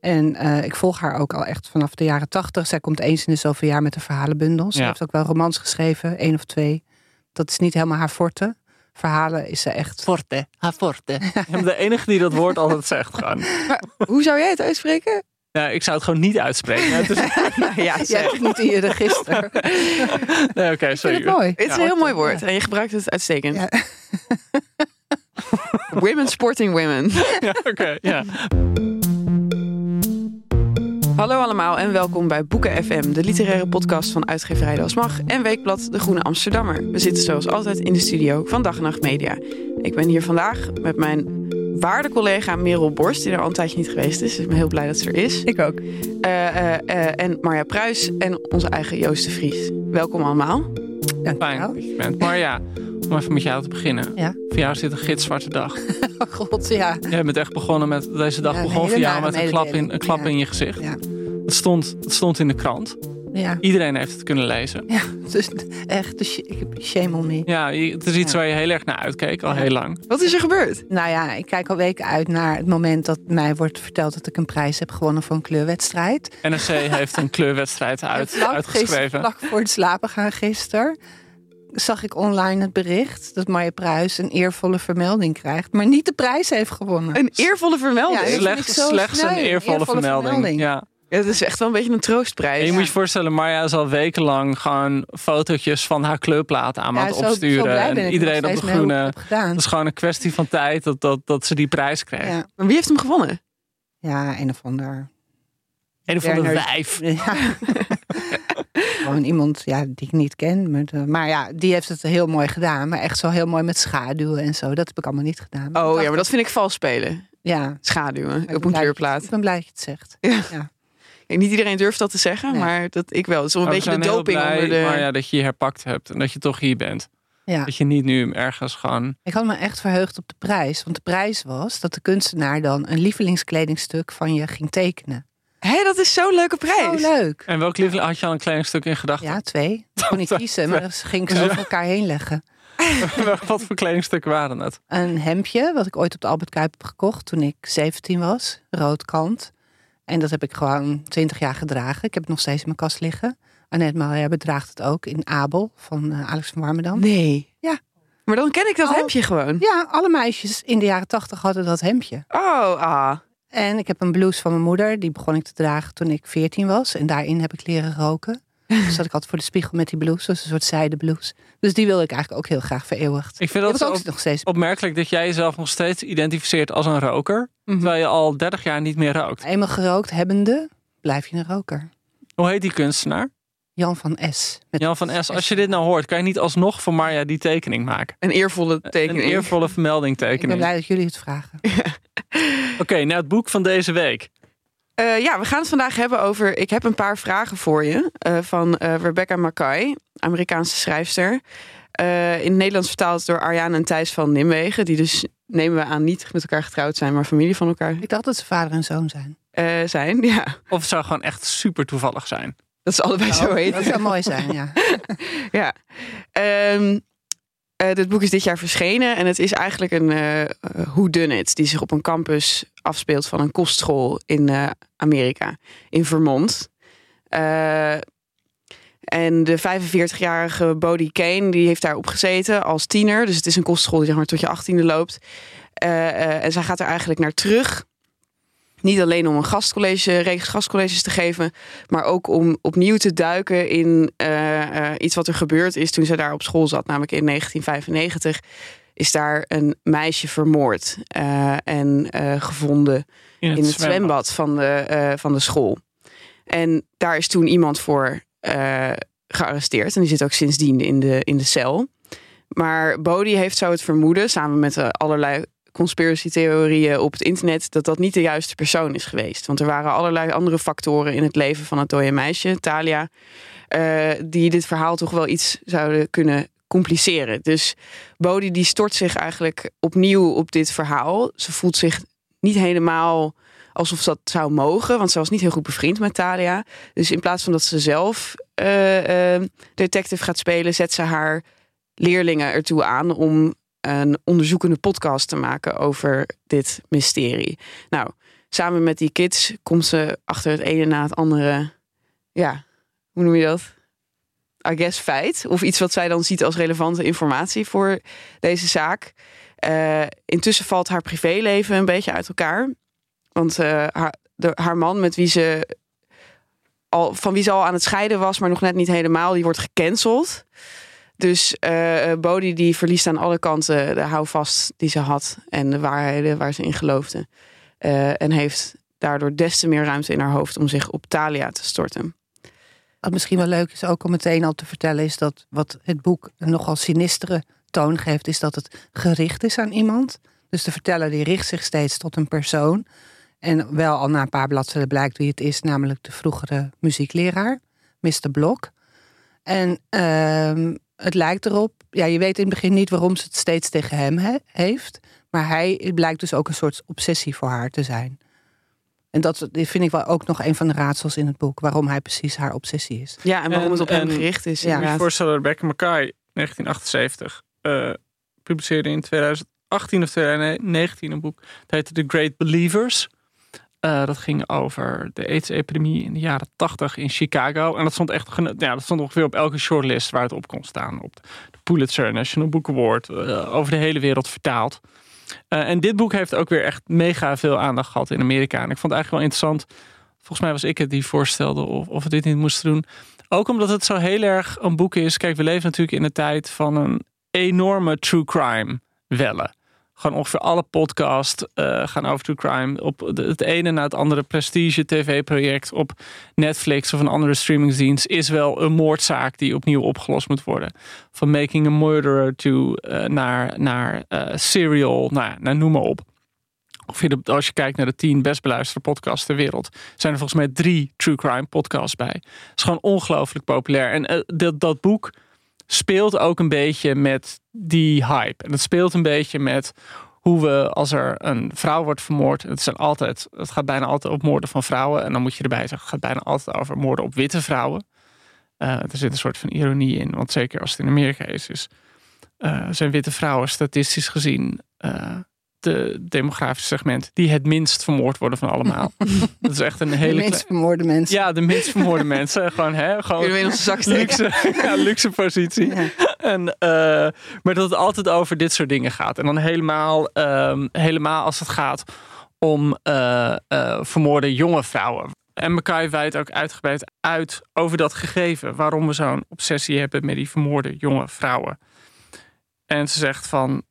En uh, ik volg haar ook al echt vanaf de jaren tachtig. Zij komt eens in de zoveel jaar met de verhalenbundels. Ze Ja. heeft ook wel romans geschreven, één of twee. Dat is niet helemaal haar forte. Verhalen is ze echt... Forte, ha forte. Ik ben de enige die dat woord altijd zegt gewoon. Hoe zou jij het uitspreken? Ja, ik zou het gewoon niet uitspreken. Het is, Nou ja, Jij hebt het niet in je register. nee, oké, Ik vind sorry. het mooi. Het is een heel mooi woord en je gebruikt het uitstekend. Ja. women sporting women. Ja, oké, ja. Hallo allemaal en welkom bij Boeken FM, de literaire podcast van uitgeverij Das Mag en weekblad De Groene Amsterdammer. We zitten zoals altijd in de studio van Dag en Nacht Media. Ik ben hier vandaag met mijn waarde collega Merel Borst, die er al een tijdje niet geweest is. Dus ik ben heel blij dat ze er is. Ik ook. Eh, eh, eh, en Marja Pruis en onze eigen Joost de Vries. Welkom allemaal. Dank je Fijn je bent. Om even met jou te beginnen. Ja. Voor jou zit een gitzwarte dag. Oh god, ja. Jij bent echt begonnen met, deze dag Ja, begon voor jou met een klap, in, een klap Ja. in je gezicht. Ja. Het, stond, het stond in de krant. Ja, Iedereen heeft het kunnen lezen. ja. Dus echt, dus ik heb shame on me. Ja, je- het is iets Ja. waar je heel erg naar uitkeek, al heel lang. Wat is er gebeurd? Nou ja, ik kijk al weken uit naar het moment dat mij wordt verteld dat ik een prijs heb gewonnen voor een kleurwedstrijd. NRC heeft een kleurwedstrijd uit, vlak, uitgeschreven. vlak voor het slapen gaan gisteren zag ik online het bericht dat Marja Pruis een eervolle vermelding krijgt, maar niet de prijs heeft gewonnen. Een eervolle vermelding. Ja, Slechts, een eervolle, Eervolle vermelding. vermelding. Ja. Ja, het is echt wel een beetje een troostprijs. En je moet je voorstellen, Marja is al wekenlang gewoon fotootjes van haar kleurplaten aan Ja, het zo- zo opsturen. blij ben en ik iedereen op de groene. het. Het is gewoon een kwestie van tijd dat, dat, dat ze die prijs krijgt. Ja, Maar wie heeft hem gewonnen? ja, een of ander. Een of andere Werner- wijf. Ja. Gewoon iemand ja, die ik niet ken. Maar, de- maar ja, die heeft het heel mooi gedaan. Maar echt zo heel mooi met schaduwen en zo. Dat heb ik allemaal niet gedaan. Oh ja, maar dat vind ik vals spelen. Ja, Schaduwen op een kleurplaat. Ik ben blij dat je het zegt. Kijk, niet iedereen durft dat te zeggen, Nee. maar dat ik wel. Het is wel een beetje de doping blij, onder de... Maar ja, dat je je herpakt hebt en dat je toch hier bent. Ja. Dat je niet nu ergens gewoon... Ik had me echt verheugd op de prijs. Want de prijs was dat de kunstenaar dan een lievelingskledingstuk van je ging tekenen. Hé, dat is zo'n leuke prijs. Zo leuk. En welk lieveling had je al een klein stuk in gedachten? Ja, twee. Ik kon niet kiezen, maar dat ging ik zo over elkaar heen leggen. Wat voor kledingstukken waren het? Een hemdje, wat ik ooit op de Albert Kuip heb gekocht toen ik 17 was. Rood kant. En dat heb ik gewoon 20 jaar gedragen. Ik heb het nog steeds in mijn kast liggen. Annette Maria bedraagt het ook in Abel van eh, Alex van Warmerdam. Nee. Ja. Maar dan ken ik dat Oh. hemdje gewoon. Ja, alle meisjes in de jaren 80 hadden dat hemdje. Oh, ah. En ik heb een blouse van mijn moeder. Die begon ik te dragen toen ik 14 was. En daarin heb ik leren roken. Dus zat ik altijd voor de spiegel met die blouse. Dat is een soort zijde blouse. Dus die wilde ik eigenlijk ook heel graag vereeuwigd. Ik vind dat ook nog steeds. opmerkelijk dat jij jezelf nog steeds identificeert als een roker. Mhm. Terwijl je al 30 jaar niet meer rookt. Eenmaal gerookt hebbende, blijf je een roker. Hoe heet die kunstenaar? Jan van S. Met Jan van S. Als je dit nou hoort, kan je niet alsnog voor Marja die tekening maken? Een eervolle Een tekening. eervolle vermelding Ik ben tekening. blij dat jullie het vragen. Oké, nou het boek van deze week. Eh, ja, we gaan het vandaag hebben over. Ik heb een paar vragen voor je. eh, van eh, Rebecca Mackay, Amerikaanse schrijfster. Eh, in het Nederlands vertaald door Arjaan en Thijs van Nimwegen. Die dus, nemen we aan, niet met elkaar getrouwd zijn, maar familie van elkaar Ik dacht dat ze vader en zoon zijn. eh, zijn. Ja, Of het zou gewoon echt super toevallig zijn. dat is allebei zo heet. Dat zou mooi zijn, ja. Ja. Ehm, eh, dit boek is dit jaar verschenen en het is eigenlijk een eh who done it die zich op een campus afspeelt van een kostschool in eh, Amerika, in Vermont. Eh, En de 45-jarige Bodie Kane, die heeft daarop gezeten als tiener. Dus het is een kostschool die zeg maar tot je achttiende loopt. Uh, uh, en zij gaat er eigenlijk naar terug. Niet alleen om een gastcollege, reeks gastcolleges te geven, maar ook om opnieuw te duiken in uh, iets wat er gebeurd is toen ze daar op school zat, namelijk in 1995 is daar een meisje vermoord en gevonden In het, in het zwembad. zwembad van de, van de school. En daar is toen iemand voor gearresteerd en die zit ook sindsdien in de, in de cel. Maar Bodie heeft zo het vermoeden, samen met allerlei conspiracy-theorieën op het internet dat dat niet de juiste persoon is geweest. Want er waren allerlei andere factoren in het leven van het dode meisje, Talia, uh, die dit verhaal toch wel iets zouden kunnen compliceren. Dus Bodhi die stort zich eigenlijk opnieuw op dit verhaal. Ze voelt zich niet helemaal alsof dat zou mogen, want ze was niet heel goed bevriend met Talia. Dus in plaats van dat ze zelf uh, uh, detective gaat spelen, zet ze haar leerlingen ertoe aan om een onderzoekende podcast te maken over dit mysterie. Nou, samen met die kids komt ze achter het ene na het andere. Ja, hoe noem je dat? I guess feit. Of iets wat zij dan ziet als relevante informatie voor deze zaak. Uh, intussen valt haar privéleven een beetje uit elkaar. Want uh, haar, haar man, met wie ze al, van wie ze al aan het scheiden was, maar nog net niet helemaal, die wordt gecanceld. Dus uh, Bodhi die verliest aan alle kanten de houvast die ze had en de waarheden waar ze in geloofde. Uh, en heeft daardoor des te meer ruimte in haar hoofd om zich op Talia te storten. Wat misschien wel leuk is ook om meteen al te vertellen, is dat wat het boek een nogal sinistere toon geeft, is dat het gericht is aan iemand. Dus de verteller die richt zich steeds tot een persoon. En wel al na een paar bladzijden blijkt wie het is, namelijk de vroegere muziekleraar, Mr. Blok. En uh, het lijkt erop, ja, je weet in het begin niet waarom ze het steeds tegen hem he heeft. Maar hij blijkt dus ook een soort obsessie voor haar te zijn. En dat vind ik wel ook nog een van de raadsels in het boek. Waarom hij precies haar obsessie is. Ja, en waarom en, het op hem gericht is. Ja, ik voorstellen Rebecca Mackay, 1978, uh, publiceerde in 2018 of 2019 een boek. Dat heette The Great Believers. Uh, dat ging over de AIDS-epidemie in de jaren 80 in Chicago. En dat stond echt ja, dat stond ongeveer op elke shortlist waar het op kon staan. Op de Pulitzer National Book Award. Uh, over de hele wereld vertaald. Uh, en dit boek heeft ook weer echt mega veel aandacht gehad in Amerika. En ik vond het eigenlijk wel interessant. Volgens mij was ik het die voorstelde of, of we dit niet moesten doen. Ook omdat het zo heel erg een boek is. Kijk, we leven natuurlijk in een tijd van een enorme true crime wellen. Gewoon ongeveer alle podcasts uh, gaan over true crime. Op de, het ene na het andere prestige tv-project op Netflix of een andere streamingsdienst is wel een moordzaak die opnieuw opgelost moet worden. Van Making a Murderer to uh, naar, naar uh, Serial, nou, nou, noem maar op. Of je als je kijkt naar de tien best beluisterde podcasts ter wereld, zijn er volgens mij drie true crime podcasts bij. Het is gewoon ongelooflijk populair. En dat, dat boek speelt ook een beetje met die hype. En het speelt een beetje met hoe we, als er een vrouw wordt vermoord, het, zijn altijd, het gaat bijna altijd op moorden van vrouwen. En dan moet je erbij zeggen, het gaat bijna altijd over moorden op witte vrouwen. Uh, er zit een soort van ironie in, want zeker als het in Amerika is, is uh, zijn witte vrouwen statistisch gezien uh, de demografische segment die het minst vermoord worden van allemaal. dat is echt een hele. De minst vermoorde mensen. Ja, de minst vermoorde mensen. Gewoon, hè? Gewoon luxe, ja, luxe positie. Ja. En, uh, maar dat het altijd over dit soort dingen gaat. En dan helemaal, um, helemaal als het gaat om uh, uh, vermoorde jonge vrouwen. En Mackay wijdt ook uitgebreid uit over dat gegeven. Waarom we zo'n obsessie hebben met die vermoorde jonge vrouwen. En ze zegt van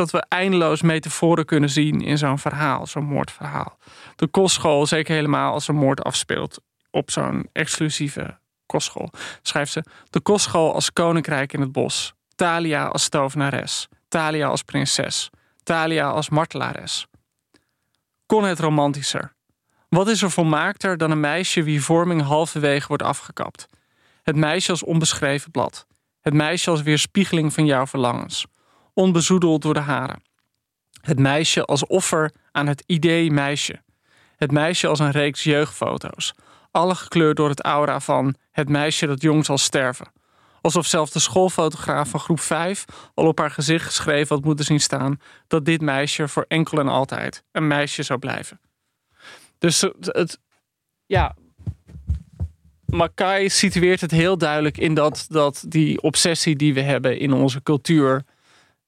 dat we eindeloos metaforen kunnen zien in zo'n verhaal, zo'n moordverhaal. De kostschool, zeker helemaal als een moord afspeelt op zo'n exclusieve kostschool, schrijft ze: De kostschool als koninkrijk in het bos, Talia als tovenares, Talia als prinses, Talia als martelares. Kon het romantischer? Wat is er volmaakter dan een meisje wie vorming halverwege wordt afgekapt? Het meisje als onbeschreven blad. Het meisje als weerspiegeling van jouw verlangens onbezoedeld door de haren. Het meisje als offer aan het idee meisje. Het meisje als een reeks jeugdfoto's. Alle gekleurd door het aura van het meisje dat jong zal sterven. Alsof zelfs de schoolfotograaf van groep 5 al op haar gezicht geschreven had moeten zien staan dat dit meisje voor enkel en altijd een meisje zou blijven. Dus het, ja, Makai situeert het heel duidelijk in dat, dat die obsessie die we hebben in onze cultuur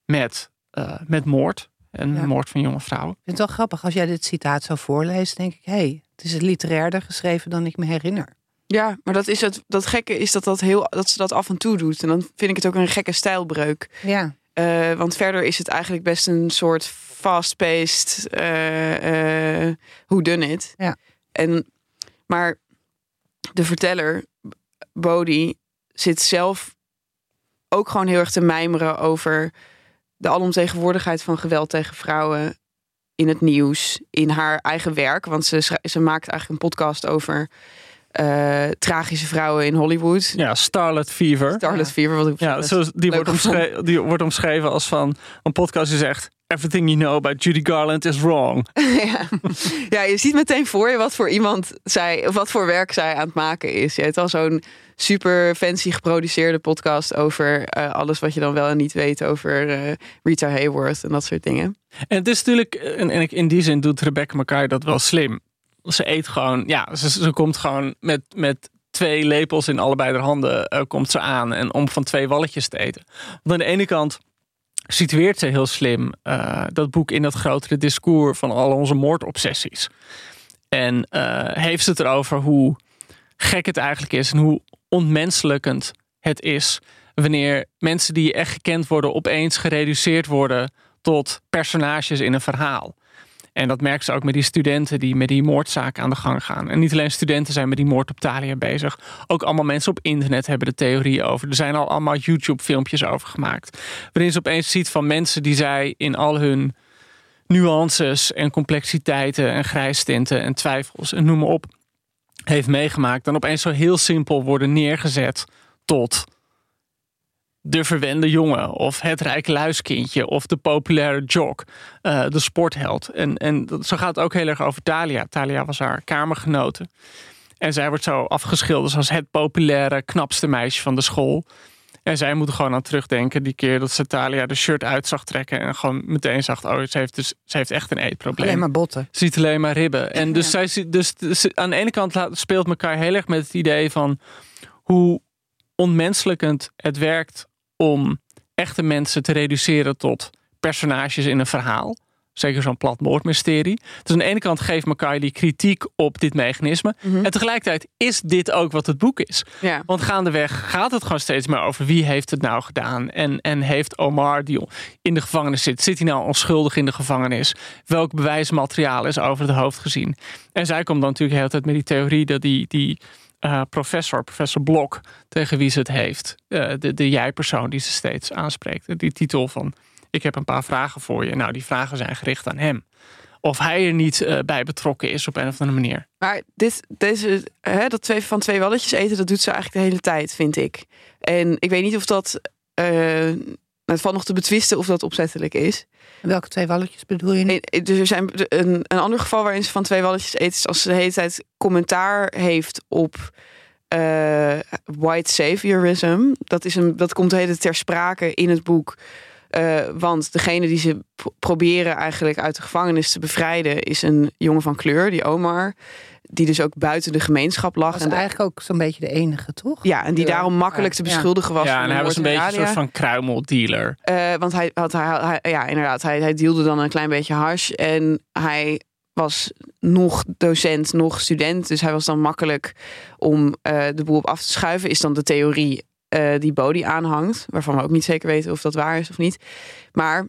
met, uh, met moord. En Ja. moord van jonge vrouwen. Ik vind het wel grappig. Als jij dit citaat zo voorleest, denk ik... hé, hey, het is literairder geschreven dan ik me herinner. Ja, maar dat, is het, dat gekke is dat, dat, heel, dat ze dat af en toe doet. En dan vind ik het ook een gekke stijlbreuk. Ja, Eh, want verder is het eigenlijk best een soort fast-paced eh eh who done it. Ja. En, maar de verteller, Bodhi, zit zelf ook gewoon heel erg te mijmeren over de alomtegenwoordigheid van geweld tegen vrouwen in het nieuws, in haar eigen werk. Want ze, ze maakt eigenlijk een podcast over eh, tragische vrouwen in Hollywood. Ja, Starlet Fever. Starlet Ja. Fever, wat ik Ja, zo, die, wordt omschreven, die wordt omschreven als van een podcast die zegt... Everything you know about Judy Garland is wrong. ja. ja, je ziet meteen voor je wat voor iemand zij, of wat voor werk zij aan het maken is. Je hebt al zo'n super fancy geproduceerde podcast over eh, alles wat je dan wel en niet weet over eh, Rita Hayworth en dat soort dingen. En het is natuurlijk, en, en in die zin doet Rebecca Mackay dat wel slim. Ze eet gewoon, ja, ze, ze komt gewoon met, met twee lepels in allebei haar handen eh, komt ze aan. En om van twee walletjes te eten. Want aan de ene kant situeert ze heel slim eh, dat boek in dat grotere discours van al onze moordobsessies. En eh, heeft het erover hoe gek het eigenlijk is en hoe ontmenselijkend het is wanneer mensen die echt gekend worden opeens gereduceerd worden tot personages in een verhaal. En dat merkt ze ook met die studenten die met die moordzaak aan de gang gaan. En niet alleen studenten zijn met die moord op Thalia bezig. Ook allemaal mensen op internet hebben de theorie over. Er zijn al allemaal YouTube-filmpjes over gemaakt. Waarin ze opeens ziet van mensen die zij in al hun nuances en complexiteiten en grijstinten en twijfels en noem maar op heeft meegemaakt. Dan opeens zo heel simpel worden neergezet tot de verwende jongen of het rijke luiskindje of de populaire jock, eh, de sportheld. En, en zo gaat het ook heel erg over Talia. Talia was haar kamergenote. En zij wordt zo afgeschilderd als het populaire, knapste meisje van de school. En zij moet gewoon aan terugdenken die keer dat ze Talia de shirt uit zag trekken. En gewoon meteen zag, oh, ze heeft, dus, ze heeft echt een eetprobleem. alleen maar botten. Ze ziet alleen maar ribben. En dus, Ja. zij, dus, dus aan de ene kant speelt elkaar heel erg met het idee van hoe onmenselijkend het werkt om echte mensen te reduceren tot personages in een verhaal. Zeker zo'n plat moordmysterie. Dus aan de ene kant geeft die kritiek op dit mechanisme. Mhm. En tegelijkertijd is dit ook wat het boek is. Ja. Want gaandeweg gaat het gewoon steeds meer over wie heeft het nou gedaan. En, en heeft Omar, die in de gevangenis zit, zit hij nou onschuldig in de gevangenis? Welk bewijsmateriaal is over het hoofd gezien? En zij komt dan natuurlijk de hele tijd met die theorie dat die, die eh, professor, professor Blok, tegen wie ze het heeft, eh, de, de jij-persoon die ze steeds aanspreekt, die titel van ik heb een paar vragen voor je. Nou, die vragen zijn gericht aan hem. Of hij er niet eh, bij betrokken is op een of andere manier. Maar dit, deze, hè, dat twee, van twee walletjes eten, dat doet ze eigenlijk de hele tijd, vind ik. En ik weet niet of dat. Het valt nog te betwisten of dat opzettelijk is. Welke twee walletjes bedoel je? Nee, Dus er zijn een, een ander geval waarin ze van twee walletjes eet, is als ze de hele tijd commentaar heeft op eh, white saviorism. Dat, is een, dat komt de hele ter sprake in het boek. Eh, want degene die ze pro- proberen eigenlijk uit de gevangenis te bevrijden, is een jongen van kleur, die Omar. Die dus ook buiten de gemeenschap lag. was En de- eigenlijk ook zo'n beetje de enige, toch? ja, en die daarom makkelijk te Ja. beschuldigen was. ja, van en hij was een beetje een soort van kruimeldealer. Eh, want hij had, hij, hij- ja, inderdaad, hij, hij dealde dan een klein beetje hash. En hij was nog docent, nog student. Dus hij was dan makkelijk om eh, de boel op af te schuiven. Is dan de theorie eh, die Bodhi aanhangt. Waarvan we ook niet zeker weten of dat waar is of niet. Maar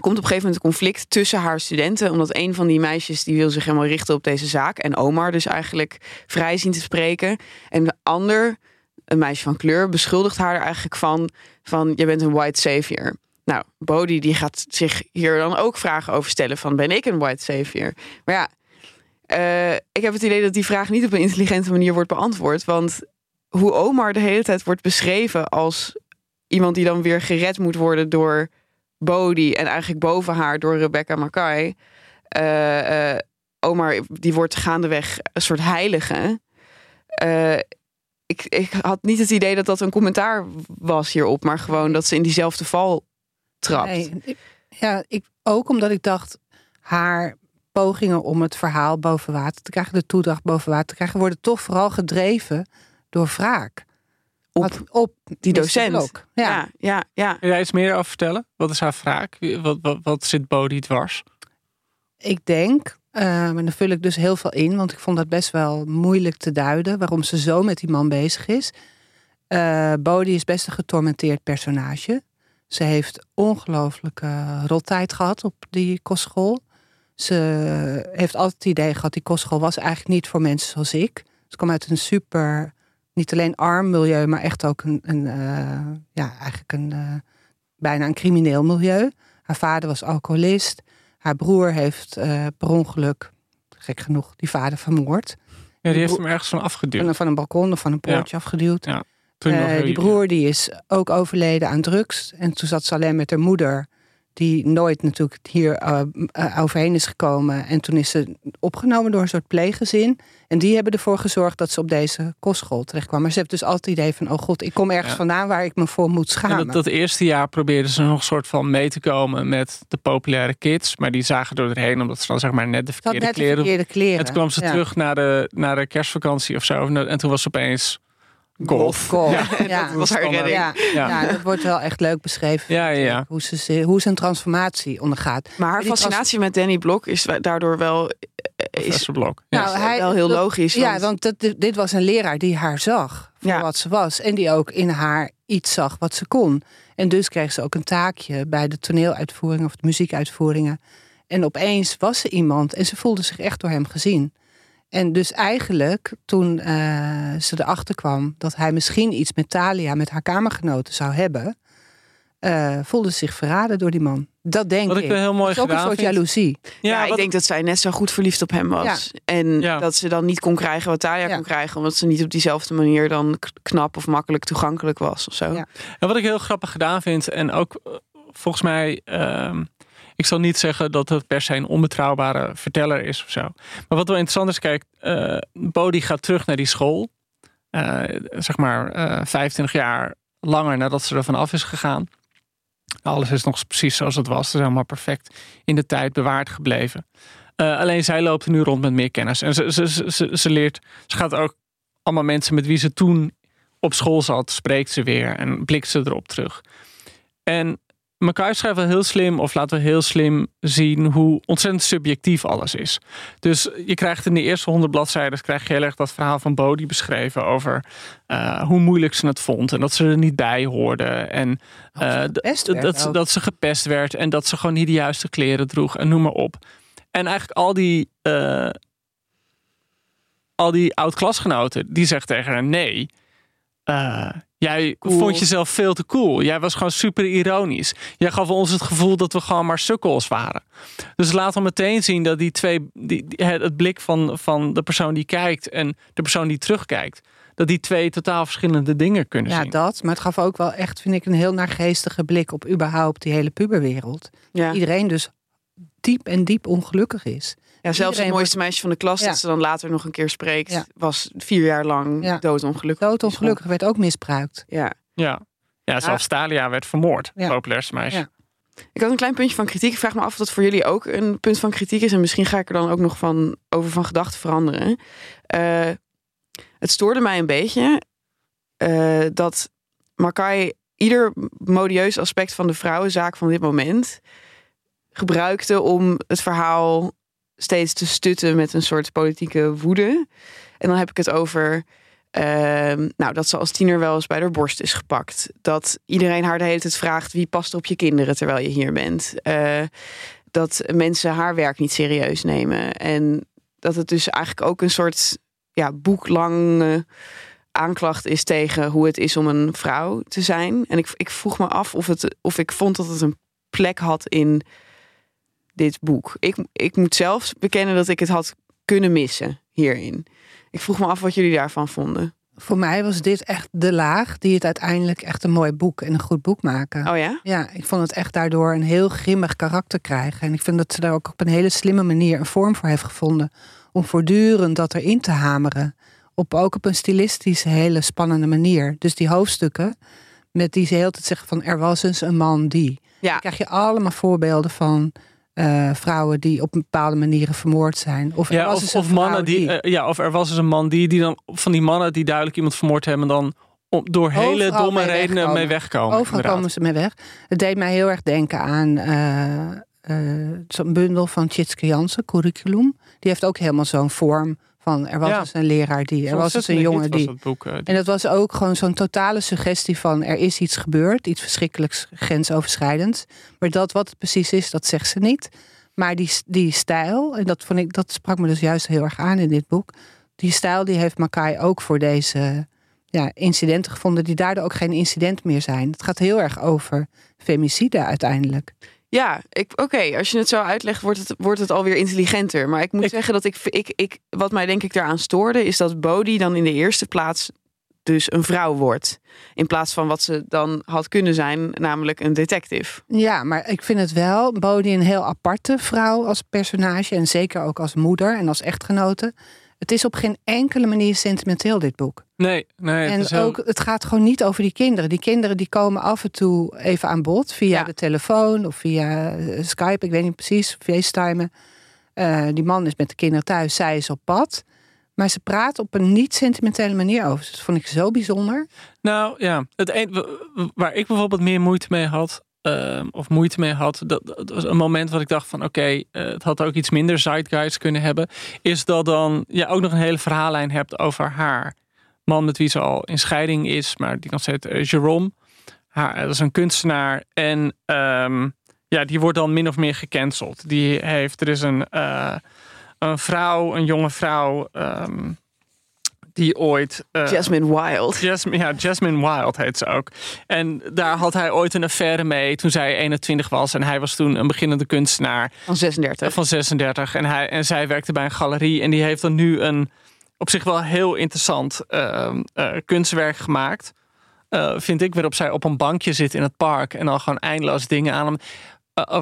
komt op een gegeven moment een conflict tussen haar studenten. Omdat een van die meisjes die wil zich helemaal richten op deze zaak. En Omar dus eigenlijk vrij zien te spreken. En de ander, een meisje van kleur, beschuldigt haar er eigenlijk van... van je bent een white savior. Nou, Bodhi die gaat zich hier dan ook vragen over stellen van ben ik een white savior? Maar ja, eh, ik heb het idee dat die vraag niet op een intelligente manier wordt beantwoord. Want hoe Omar de hele tijd wordt beschreven als iemand die dan weer gered moet worden door Bodhi en eigenlijk boven haar door Rebecca Mackay. Eh, Omar die wordt gaandeweg een soort heilige. Eh, ik, ik had niet het idee dat dat een commentaar was hierop, maar gewoon dat ze in diezelfde val trapt. Ja, ik, ook omdat ik dacht, haar pogingen om het verhaal boven water te krijgen, de toedracht boven water te krijgen, worden toch vooral gedreven door wraak. Op op die docent. Blok. Ja. Ja, ja, ja. Kun jij iets meer over vertellen? Wat is haar wraak? Wat, wat, wat zit Bodhi dwars? Ik denk, eh, maar dan vul ik dus heel veel in, want ik vond dat best wel moeilijk te duiden waarom ze zo met die man bezig is. Eh Bodhi is best een getormenteerd personage. Ze heeft ongelooflijke rottijd gehad op die kostschool. Ze heeft altijd het idee gehad, die kostschool was eigenlijk niet voor mensen zoals ik. Ze kwam uit een super, niet alleen arm milieu, maar echt ook een, een eh, ja, eigenlijk een, eh, bijna een crimineel milieu. Haar vader was alcoholist. Haar broer heeft eh, per ongeluk, gek genoeg, die vader vermoord. Ja, die heeft hem ergens van afgeduwd. Van, van een balkon of van een poortje afgeduwd. Heel- die broer die is ook overleden aan drugs. En toen zat ze alleen met haar moeder. Die nooit natuurlijk hier eh, eh, overheen is gekomen. En toen is ze opgenomen door een soort pleeggezin. En die hebben ervoor gezorgd dat ze op deze kostschool terecht kwam. Maar ze heeft dus altijd het idee van... oh god, ik kom ergens Ja. vandaan waar ik me voor moet En schamen. dat, dat eerste jaar probeerden ze nog een soort van mee te komen met de populaire kids. Maar die zagen door erheen omdat ze dan zeg maar net de verkeerde net de kleren. verkeerde kleren. En toen kwam ze Ja. terug naar de, naar de kerstvakantie of zo. En toen was ze opeens golf. Golf. Ja. Ja. Dat was haar redding. Ja, Ja. ja. dat wordt wel echt leuk beschreven. Ja, ja, ja. vind ik, Hoe, ze, hoe ze een transformatie ondergaat. Maar haar fascinatie met Danny Blok is daardoor wel eh, is Blok. Nou, hij- wel heel dat- logisch. Ja, want- dat, dit- dit was een leraar die haar zag voor Ja. wat ze was. En die ook in haar iets zag wat ze kon. En dus kreeg ze ook een taakje bij de toneeluitvoeringen of de muziekuitvoeringen. En opeens was ze iemand en ze voelde zich echt door hem gezien. En dus eigenlijk, toen eh, ze erachter kwam dat hij misschien iets met Talia, met haar kamergenoten zou hebben, eh, voelde ze zich verraden door die man. Dat denk Wat ik ik. wel heel mooi Dat is ook een soort vind. jaloezie. Ja, ik denk dat zij net zo goed verliefd op hem was. En Ja. dat ze dan niet kon krijgen wat Talia Ja. kon krijgen. Omdat ze niet op diezelfde manier dan knap of makkelijk toegankelijk was of zo. Ja. En wat ik heel grappig gedaan vind, en ook eh, volgens mij, ehm, ik zal niet zeggen dat het per se een onbetrouwbare verteller is of zo. Maar wat wel interessant is, kijk, eh Bodhi gaat terug naar die school. Eh, zeg maar eh 25 jaar langer nadat ze er vanaf is gegaan. Alles is nog precies zoals het was. Het is helemaal perfect in de tijd bewaard gebleven. Eh, alleen zij loopt nu rond met meer kennis. En ze, ze, ze, ze, ze leert, ze gaat ook allemaal mensen met wie ze toen op school zat, spreekt ze weer en blikt ze erop terug. En Schrijft wel heel slim, of laten we heel slim zien hoe ontzettend subjectief alles is. Dus je krijgt in de eerste honderd bladzijden krijg je heel erg dat verhaal van Bodhi beschreven over eh, hoe moeilijk ze het vond en dat ze er niet bij hoorde. En Dat ze gepest dat, werd dat, ze, dat ze gepest werd en dat ze gewoon niet de juiste kleren droeg en noem maar op. En eigenlijk al die, eh, al die oud-klasgenoten, die zegt tegen haar nee. Eh, jij Cool. vond jezelf veel te cool. Jij was gewoon super ironisch. Jij gaf ons het gevoel dat we gewoon maar sukkels waren. Dus laat dan meteen zien dat die twee, die, die- het, blik van, van de persoon die kijkt en de persoon die terugkijkt, dat die twee totaal verschillende dingen kunnen Ja, zien. dat. Maar het gaf ook wel echt, vind ik, een heel naargeestige blik op überhaupt die hele puberwereld. Ja. Iedereen dus diep en diep ongelukkig is. Ja, zelfs het mooiste meisje van de klas, Ja. dat ze dan later nog een keer spreekt, Ja. was vier jaar lang Ja. doodongelukkig. Doodongelukkig werd ook misbruikt. Ja. Ja. Ja, zelfs Stalia werd vermoord. Ja. Populairste meisje. Ja. Ik had een klein puntje van kritiek. Ik vraag me af of dat voor jullie ook een punt van kritiek is. En misschien ga ik er dan ook nog van over van gedachten veranderen. Eh, het stoorde mij een beetje eh, dat Makai ieder modieus aspect van de vrouwenzaak van dit moment gebruikte om het verhaal steeds te stutten met een soort politieke woede. En dan heb ik het over Ehm, nou, dat ze als tiener wel eens bij haar borst is gepakt. Dat iedereen haar de hele tijd vraagt wie past op je kinderen terwijl je hier bent. Eh, dat mensen haar werk niet serieus nemen. En dat het dus eigenlijk ook een soort ja, boeklange aanklacht is tegen hoe het is om een vrouw te zijn. En ik, ik vroeg me af of, het, of ik vond dat het een plek had in dit boek. Ik, ik moet zelfs bekennen dat ik het had kunnen missen hierin. Ik vroeg me af wat jullie daarvan vonden. Voor mij was dit echt de laag die het uiteindelijk echt een mooi boek en een goed boek maken. Oh ja? Ja, ik vond het echt daardoor een heel grimmig karakter krijgen. En ik vind dat ze daar ook op een hele slimme manier een vorm voor heeft gevonden. Om voortdurend dat erin te hameren. Op, ook op een stilistische hele spannende manier. Dus die hoofdstukken, met die ze heel tijd zeggen van er was eens een man die. Ja. Dan krijg je allemaal voorbeelden van eh, vrouwen die op bepaalde manieren vermoord zijn. Of, er Ja, was of, of mannen vrouw die, eh, ja, of er was eens een man die, die dan van die mannen die duidelijk iemand vermoord hebben, dan om, door hele domme mee redenen wegkomen. mee wegkomen. Overal inderdaad. komen ze mee weg. Het deed mij heel erg denken aan eh, zo'n bundel van Tjitske Jansen, Curriculum. Die heeft ook helemaal zo'n vorm van... er was Ja. eens een leraar die... er was eens een jongen die... boek, eh, die- En dat was ook gewoon zo'n totale suggestie van... er is iets gebeurd, iets verschrikkelijks grensoverschrijdends. Maar dat wat het precies is, dat zegt ze niet. Maar die, die stijl, en dat, vond ik, dat sprak me dus juist heel erg aan in dit boek... die stijl die heeft Makai ook voor deze ja, incidenten gevonden... die daardoor ook geen incident meer zijn. Het gaat heel erg over femicide uiteindelijk. Ja, ik- oké. Als je het zo uitlegt, wordt het, wordt het alweer intelligenter. Maar ik moet Ik- zeggen dat ik, ik, ik, wat mij denk ik daaraan stoorde, is dat Bodhi dan in de eerste plaats dus een vrouw wordt. In plaats van wat ze dan had kunnen zijn, namelijk een detective. Ja, maar ik vind het wel, Bodhi een heel aparte vrouw als personage... en zeker ook als moeder en als echtgenote... Het is op geen enkele manier sentimenteel, dit boek. nee, nee. het En is heel- ook, het gaat gewoon niet over die kinderen. Die kinderen die komen af en toe even aan bod via Ja. de telefoon of via eh, Skype, ik weet niet precies, FaceTimen. Eh, die man is met de kinderen thuis, zij is op pad. Maar ze praat op een niet sentimentele manier over. Dus dat vond ik zo bijzonder. Nou ja, het een, waar ik bijvoorbeeld meer moeite mee had, ehm, of moeite mee had, dat, was een moment wat ik dacht van oké, eh, het had ook iets minder zeitgeist kunnen hebben, is dat dan je ook nog een hele verhaallijn hebt over haar man met wie ze al in scheiding is, maar die kan ze uh, Jerome. Haar, dat is een kunstenaar en ehm, ja, die wordt dan min of meer gecanceld. Die heeft, er is een, eh, een vrouw, een jonge vrouw, ehm, die ooit. eh, Jasmine Wild. Jasmine, ja, Jasmine Wild heet ze ook. En daar had hij ooit een affaire mee toen zij 21 was. En hij was toen een beginnende kunstenaar Van 36. van 36. En, hij, en zij werkte bij een galerie. En die heeft dan nu een op zich wel heel interessant eh, eh, kunstwerk gemaakt. Eh, vind ik, waarop zij op een bankje zit in het park. En dan gewoon eindeloos dingen aan hem,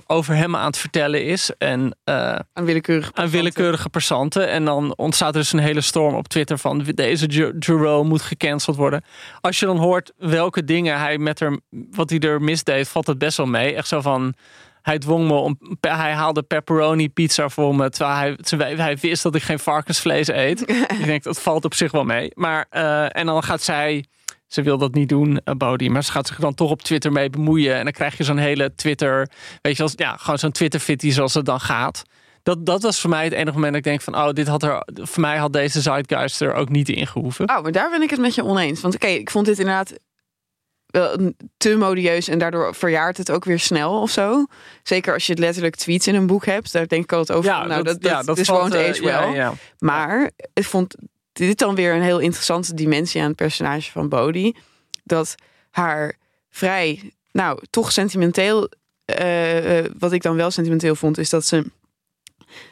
over hem aan het vertellen is. En eh, Aan willekeurige aan willekeurige personen. En dan ontstaat er dus een hele storm op Twitter van deze Jer- Jerome moet gecanceld worden. Als je dan hoort welke dingen hij met er, wat hij er misdeed, valt het best wel mee. Echt zo van, hij dwong me om, hij haalde pepperoni pizza voor me, terwijl hij, terwijl hij wist dat ik geen varkensvlees eet. ik denk, dat valt op zich wel mee. Maar, eh, en dan gaat zij, ze wil dat niet doen, uh, Bodhi, maar ze gaat zich dan toch op Twitter mee bemoeien. En dan krijg je zo'n hele Twitter, weet je wel, ja, gewoon zo'n Twitter-fitty zoals het dan gaat. Dat, dat was voor mij het enige moment dat ik denk van, oh, dit had er, voor mij had deze zeitgeist er ook niet in gehoeven. Oh, maar daar ben ik het met je oneens. Want oké, ik vond dit inderdaad wel te modieus en daardoor verjaart het ook weer snel of zo. Zeker als je het letterlijk tweets in een boek hebt. Daar denk ik altijd over. nou, dat, dat, ja, dat is valt, won't eh, age ja, well. ja. Maar ik vond dit dan weer een heel interessante dimensie aan het personage van Bodhi. Dat haar vrij, nou, toch sentimenteel. eh, eh, wat ik dan wel sentimenteel vond, is dat ze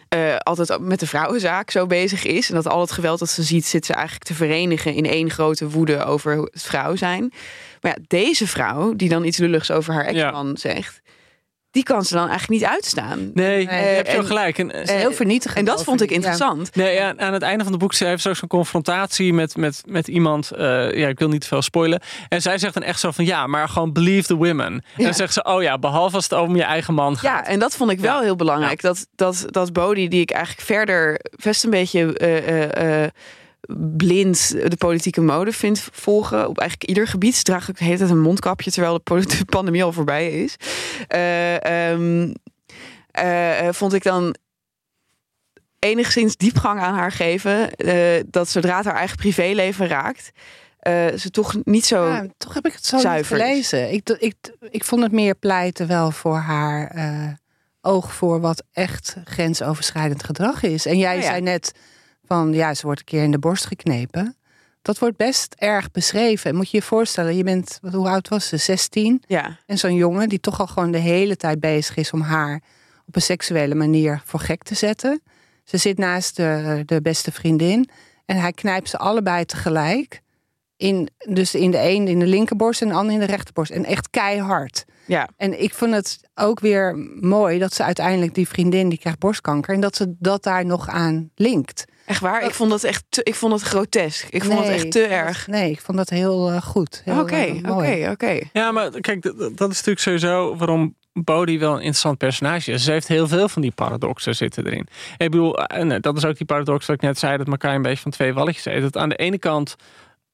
eh, altijd met de vrouwenzaak zo bezig is. En dat al het geweld dat ze ziet, zit ze eigenlijk te verenigen in één grote woede over het vrouw zijn. Maar ja, deze vrouw, die dan iets lulligs over haar ex-man zegt, die kan ze dan eigenlijk niet uitstaan. Nee, Nee, je hebt en- wel gelijk. En, heel vernietigend. En dat vond ik ja. interessant. Nee, ja, aan het einde van het boek ze heeft ze ook zo'n confrontatie met, met, met iemand. eh, ja, ik wil niet te veel spoilen. En zij zegt dan echt zo van ja, maar gewoon believe the women. En Ja. dan zegt ze, oh ja, behalve als het om je eigen man gaat. Ja, en dat vond ik wel Ja. heel belangrijk. Dat, dat, dat Bodhi, die ik eigenlijk verder best een beetje eh, eh, eh, blind de politieke mode vind volgen. Op eigenlijk ieder gebied. Ze draagt ook de hele tijd een mondkapje terwijl de, pandemie al voorbij is. Eh, ehm, eh, eh, vond ik dan enigszins diepgang aan haar geven. dat zodra het haar eigen privéleven raakt, ze toch niet zo. Ja, toch heb ik het zo niet zuiver gelezen. Ik, ik, ik vond het meer pleiten wel voor haar oog voor wat echt grensoverschrijdend gedrag is. En jij ja. zei net van ja, ze wordt een keer in de borst geknepen. Dat wordt best erg beschreven. Moet je je voorstellen, je bent, wat, hoe oud was ze? 16. Ja, En zo'n jongen die toch al gewoon de hele tijd bezig is om haar op een seksuele manier voor gek te zetten. Ze zit naast de, de beste vriendin en hij knijpt ze allebei tegelijk. In, dus in de een in de linkerborst en de ander in de rechterborst. En echt keihard. ja. En ik vond het ook weer mooi dat ze uiteindelijk die vriendin die krijgt borstkanker. En dat ze dat daar nog aan linkt. Echt waar? Ik vond dat echt te, ik vond het grotesk. Ik vond het echt te erg. Nee, ik vond dat heel eh, goed. Heel, Oké, eh, mooi. oké, oké. Ja, maar kijk, dat, dat is natuurlijk sowieso waarom Bodhi wel een interessant personage is. Ze heeft heel veel van die paradoxen zitten erin. Ik bedoel, en dat is ook die paradox dat ik net zei, dat elkaar een beetje van twee walletjes eet. Dat aan de ene kant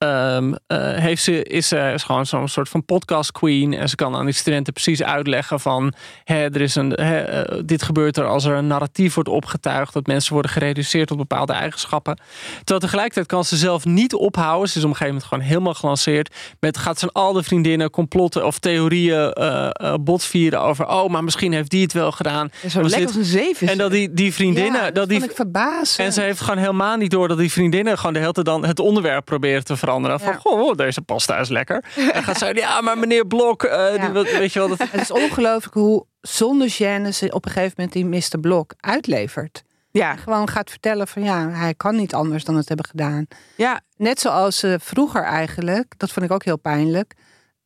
Um, heeft ze, is ze is gewoon zo'n soort van podcast queen. En ze kan aan die studenten precies uitleggen van... Hè, er is een, hè, eh, dit gebeurt er als er een narratief wordt opgetuigd... dat mensen worden gereduceerd tot bepaalde eigenschappen. Terwijl tegelijkertijd kan ze zelf niet ophouden. Ze is op een gegeven moment gewoon helemaal gelanceerd. Met gaat ze al de vriendinnen complotten of theorieën uh, uh, botvieren over... oh, maar misschien heeft die het wel gedaan. Zo lekker als een zeven. En dat die, die vriendinnen... Ja, dat, die, ik verbazen. En ze heeft gewoon helemaal niet door dat die vriendinnen... gewoon de hele tijd dan het onderwerp proberen te veranderen veranderen. Van, goh, deze pasta is lekker. En gaat ze ja, maar meneer Blok, uh, die, weet je wel. Dat... Het is ongelooflijk hoe zonder gêne ze op een gegeven moment die Mr. Blok uitlevert. Ja. Gewoon gaat vertellen van ja, hij kan niet anders dan het hebben gedaan. Ja. Net zoals ze vroeger eigenlijk, dat vond ik ook heel pijnlijk,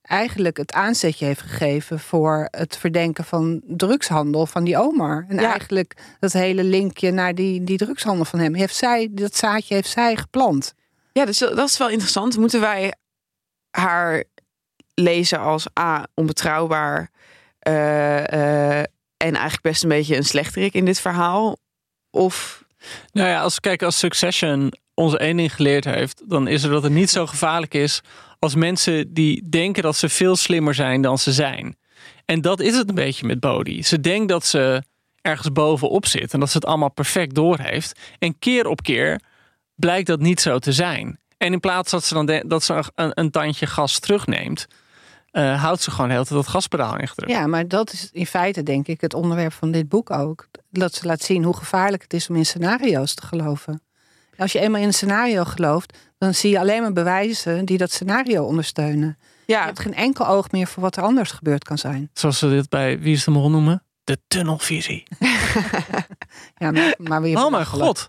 eigenlijk het aanzetje heeft gegeven voor het verdenken van drugshandel van die Omar. En eigenlijk dat hele linkje naar die, die drugshandel van hem. Heeft zij, dat zaadje heeft zij geplant. Ja, dus dat is wel interessant. Moeten wij haar lezen als A, onbetrouwbaar uh, uh, en eigenlijk best een beetje een slechterik in dit verhaal? Of... Nou ja, als kijk, als Succession ons één ding geleerd heeft, dan is er dat het niet zo gevaarlijk is als mensen die denken dat ze veel slimmer zijn dan ze zijn. En dat is het een beetje met Bodhi. Ze denkt dat ze ergens bovenop zit en dat ze het allemaal perfect doorheeft. En keer op keer blijkt dat niet zo te zijn. En in plaats dat ze dan dat ze een, een tandje gas terugneemt, uh, houdt ze gewoon heel tijd dat gaspedaal ingedrukt. Ja, maar dat is in feite denk ik het onderwerp van dit boek ook. Dat ze laat zien hoe gevaarlijk het is om in scenario's te geloven. Als je eenmaal in een scenario gelooft, dan zie je alleen maar bewijzen die dat scenario ondersteunen. Ja. Je hebt geen enkel oog meer voor wat er anders gebeurd kan zijn. Zoals ze dit bij Wie is de Mol noemen? De tunnelvisie. ja, maar, maar weer oh mijn god.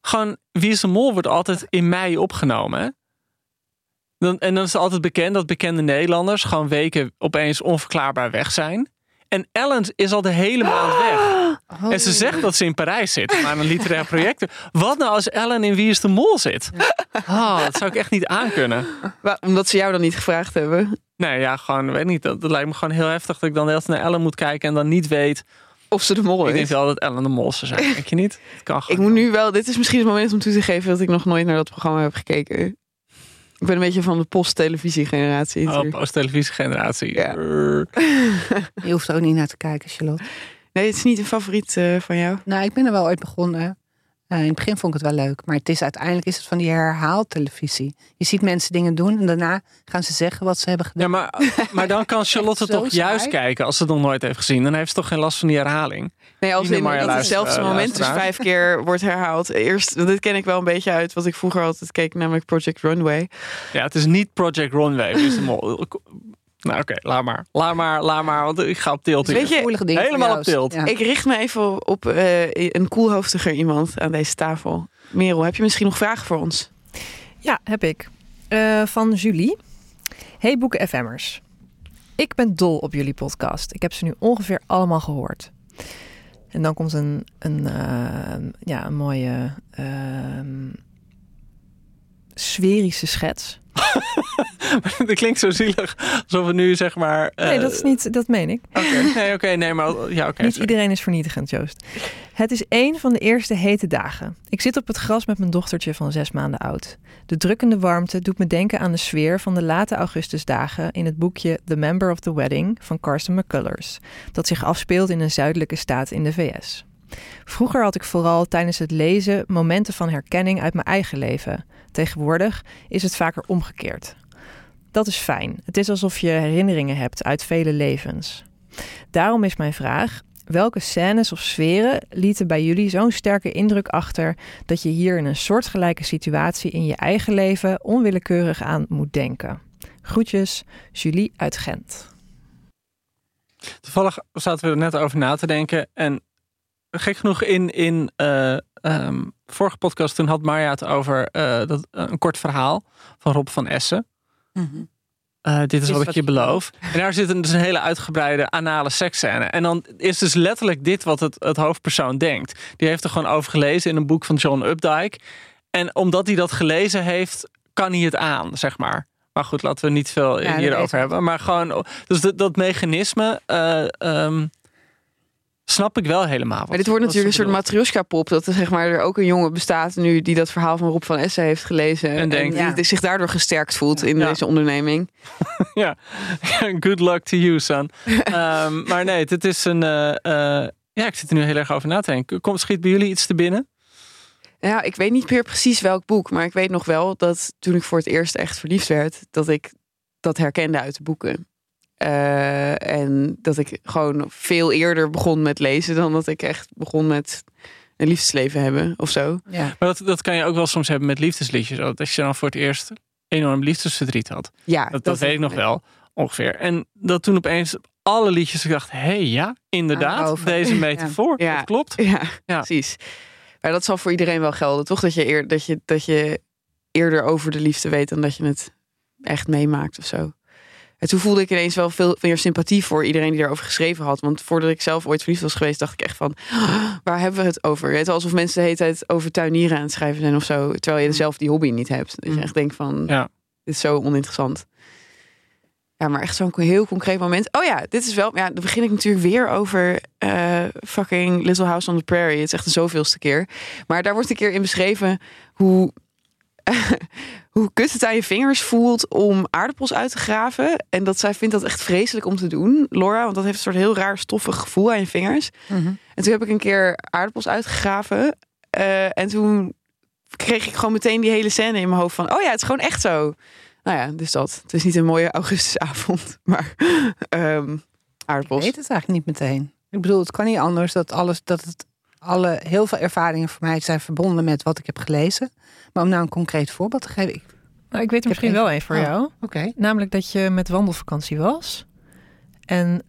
Gewoon, Wie is de Mol wordt altijd in mei opgenomen. Dan, en dan is het altijd bekend dat bekende Nederlanders gewoon weken opeens onverklaarbaar weg zijn. En Ellen is al de hele maand weg. Oh. En ze zegt dat ze in Parijs zit, maar een literair project. Wat nou als Ellen in Wie is de Mol zit? Oh, dat zou ik echt niet aankunnen. Omdat ze jou dan niet gevraagd hebben? Nee, ja, gewoon, weet niet. Dat, lijkt me gewoon heel heftig dat ik dan de hele tijd naar Ellen moet kijken en dan niet weet of ze de mol is. Ik denk wel dat Ellen de mol zou zijn. Denk je niet? kan ik moet nu wel. Dit is misschien het moment om toe te geven dat ik nog nooit naar dat programma heb gekeken. Ik ben een beetje van de post-televisie-generatie. Oh, post-televisie-generatie. Ja. Je hoeft er ook niet naar te kijken, Charlotte. Nee, het is niet een favoriet uh, van jou. Nou, ik ben er wel ooit begonnen. Uh, in het begin vond ik het wel leuk, maar het is uiteindelijk is het van die herhaaltelevisie. Je ziet mensen dingen doen en daarna gaan ze zeggen wat ze hebben gedaan. Ja, maar, maar dan kan Charlotte toch juist kijken als ze het nog nooit heeft gezien. Dan heeft ze toch geen last van die herhaling. Nee, als in dat hetzelfde moment dus vijf keer wordt herhaald. Eerst, dit ken ik wel een beetje uit wat ik vroeger altijd keek, namelijk Project Runway. Ja, het is niet Project Runway. Nou oké, laat maar. Laat maar, laat maar, want ik ga op tilt. Weet je, helemaal op tilt. Ik richt me even op uh, een koelhoofdiger iemand aan deze tafel. Merel, heb je misschien nog vragen voor ons? Ja, heb ik. Uh, van Julie. Hey Boeken FM'ers. Ik ben dol op jullie podcast. Ik heb ze nu ongeveer allemaal gehoord. En dan komt een, een, uh, ja, een mooie uh, sferische schets dat klinkt zo zielig. Alsof we nu zeg maar. Nee, dat is eh, niet. Dat meen ik. Oké, nee, oké, nee, maar ja, oké. niet iedereen is vernietigend, Joost. Het is één van de eerste hete dagen. Ik zit op het gras met mijn dochtertje van zes maanden oud. De drukkende warmte doet me denken aan de sfeer van de late augustusdagen in het boekje The Member of the Wedding van Carson McCullers, dat zich afspeelt in een zuidelijke staat in de VS. Vroeger had ik vooral tijdens het lezen momenten van herkenning uit mijn eigen leven. Tegenwoordig is het vaker omgekeerd. Dat is fijn. Het is alsof je herinneringen hebt uit vele levens. Daarom is mijn vraag: welke scènes of sferen lieten bij jullie zo'n sterke indruk achter dat je hier in een soortgelijke situatie in je eigen leven onwillekeurig aan moet denken? Groetjes, Julie uit Gent. Toevallig zaten we er net over na te denken en gek genoeg in, in uh, um, vorige podcast toen had Marja het over uh, dat, een kort verhaal van Rob van Essen. Mm -hmm. uh, dit is, is wat, ik je beloof. En daar zit een, dus een hele uitgebreide anale seksscène. En dan is dus letterlijk dit wat het, het hoofdpersoon denkt. Die heeft er gewoon over gelezen in een boek van John Updike. En omdat hij dat gelezen heeft, kan hij het aan, zeg maar. Maar goed, laten we niet veel Ja, hierover hebben. Maar gewoon, dus dat, dat mechanisme eh, ehm, snap ik wel helemaal. wat- Maar dit wordt natuurlijk een soort matryoshka-pop. Dat er, zeg maar, er ook een jongen bestaat nu die dat verhaal van Rob van Essen heeft gelezen. En, denkt- die Ja. zich daardoor gesterkt voelt in Ja. deze onderneming. ja, good luck to you, son. Ehm, maar nee, dit is een. eh, eh, ja, ik zit er nu heel erg over na te denken. Komt schiet bij jullie iets te binnen? Ja, ik weet niet meer precies welk boek. Maar ik weet nog wel dat toen ik voor het eerst echt verliefd werd, dat ik dat herkende uit de boeken. Eh, en dat ik gewoon veel eerder begon met lezen dan dat ik echt begon met een liefdesleven hebben of zo. Ja. Maar dat, dat kan je ook wel soms hebben met liefdesliedjes. Dat als je dan voor het eerst enorm liefdesverdriet had. Ja, Dat, dat weet ik nog wel, ongeveer. En dat toen opeens alle liedjes, ik dacht, hé hey, ja, inderdaad, deze metafoor, Ja. dat klopt. Ja, Ja. precies. Maar dat zal voor iedereen wel gelden, toch? Dat je, eer, dat, je, dat je eerder over de liefde weet dan dat je het echt meemaakt of zo. En toen voelde ik ineens wel veel meer sympathie voor iedereen die daarover geschreven had. Want voordat ik zelf ooit verliefd was geweest, dacht ik echt van... "Ah, waar hebben we het over? Het alsof mensen de hele tijd over tuinieren aan het schrijven zijn of zo. Terwijl je zelf die hobby niet hebt. Dat je Mm. echt denkt van, Ja. dit is zo oninteressant. Ja, maar echt zo'n heel concreet moment. Oh ja, dit is wel... Ja, dan begin ik natuurlijk weer over eh, fucking Little House on the Prairie. Het is echt de zoveelste keer. Maar daar wordt een keer in beschreven hoe... hoe kut het aan je vingers voelt om aardappels uit te graven. En dat zij vindt dat echt vreselijk om te doen, Laura. Want dat heeft een soort heel raar stoffig gevoel aan je vingers. Mhm. En toen heb ik een keer aardappels uitgegraven. eh, en toen kreeg ik gewoon meteen die hele scène in mijn hoofd van... oh ja, het is gewoon echt zo. Nou ja, dus dat. Het is niet een mooie augustusavond, maar ehm Ik aardappels. weet het eigenlijk niet meteen. Ik bedoel, het kan niet anders dat alles, dat het alle, heel veel ervaringen voor mij zijn verbonden met wat ik heb gelezen. Maar om nou een concreet voorbeeld te geven. ik- Nou, ik weet er misschien even- wel een voor Oh. jou. Oké. Namelijk dat je met wandelvakantie was. En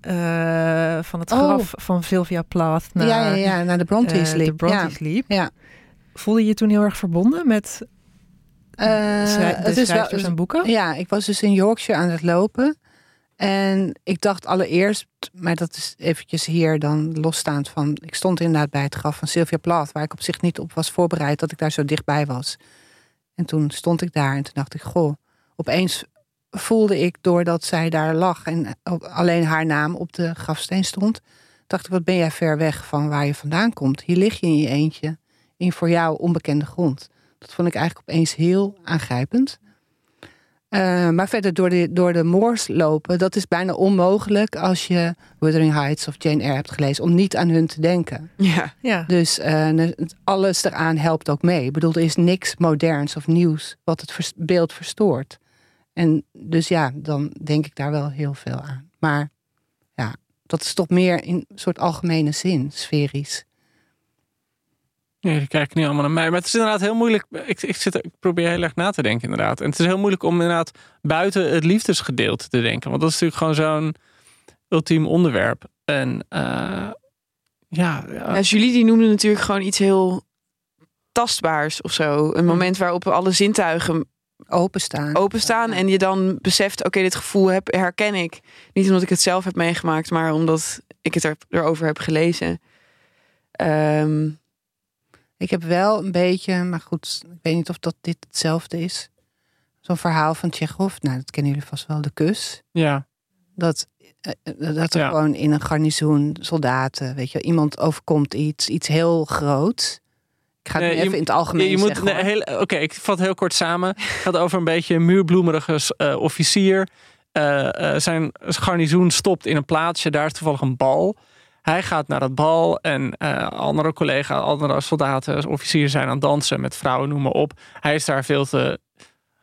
eh, van het Oh. graf van Sylvia Plath naar ja, ja, ja, naar de Brontes eh, liep. de Brontes liep. Ja. Voelde je je toen heel erg verbonden met Ja. Eh, schrij- de het is wel, en boeken? Ja, ik was dus in Yorkshire aan het lopen. En ik dacht allereerst, maar dat is eventjes hier dan losstaand van... Ik stond inderdaad bij het graf van Sylvia Plath... waar ik op zich niet op was voorbereid dat ik daar zo dichtbij was. En toen stond ik daar en toen dacht ik, goh... Opeens voelde ik, doordat zij daar lag en alleen haar naam op de grafsteen stond... dacht ik, wat ben jij ver weg van waar je vandaan komt. Hier lig je in je eentje in voor jou onbekende grond. Dat vond ik eigenlijk opeens heel aangrijpend. Eh, maar verder door de, door de moors lopen, dat is bijna onmogelijk als je Wuthering Heights of Jane Eyre hebt gelezen, om niet aan hun te denken. Ja, Ja. Dus eh, alles eraan helpt ook mee. Ik bedoel, er is niks moderns of nieuws wat het vers- beeld verstoort. En dus ja, dan denk ik daar wel heel veel aan. Maar ja, dat is toch meer in een soort algemene zin, sferisch. Nee, die kijken niet allemaal naar mij. Maar het is inderdaad heel moeilijk. Ik, ik, zit, ik probeer heel erg na te denken, inderdaad. En het is heel moeilijk om inderdaad buiten het liefdesgedeelte te denken. Want dat is natuurlijk gewoon zo'n ultiem onderwerp. En eh, ja, ja, Ja, Julie die noemde natuurlijk gewoon iets heel tastbaars of zo. Een moment waarop alle zintuigen Openstaan. openstaan en je dan beseft, oké, dit gevoel heb, herken ik. Niet omdat ik het zelf heb meegemaakt, maar omdat ik het er, erover heb gelezen. Ehm, Ik heb wel een beetje, maar goed, ik weet niet of dat dit hetzelfde is. Zo'n verhaal van Tsjechov, nou dat kennen jullie vast wel, de kus. ja. Dat, eh, dat er Ja. gewoon in een garnizoen soldaten, weet je, iemand overkomt iets, iets heel groots. Ik ga het Nee, nu je- even in het algemeen je moet zeggen. nee, Oké, ik vat heel kort samen. Het gaat over een beetje een muurbloemerige eh, officier. Eh, zijn garnizoen stopt in een plaatsje. Daar is toevallig een bal. Hij gaat naar dat bal en eh, andere collega's, andere soldaten, officieren zijn aan het dansen met vrouwen, noem maar op. Hij is daar veel te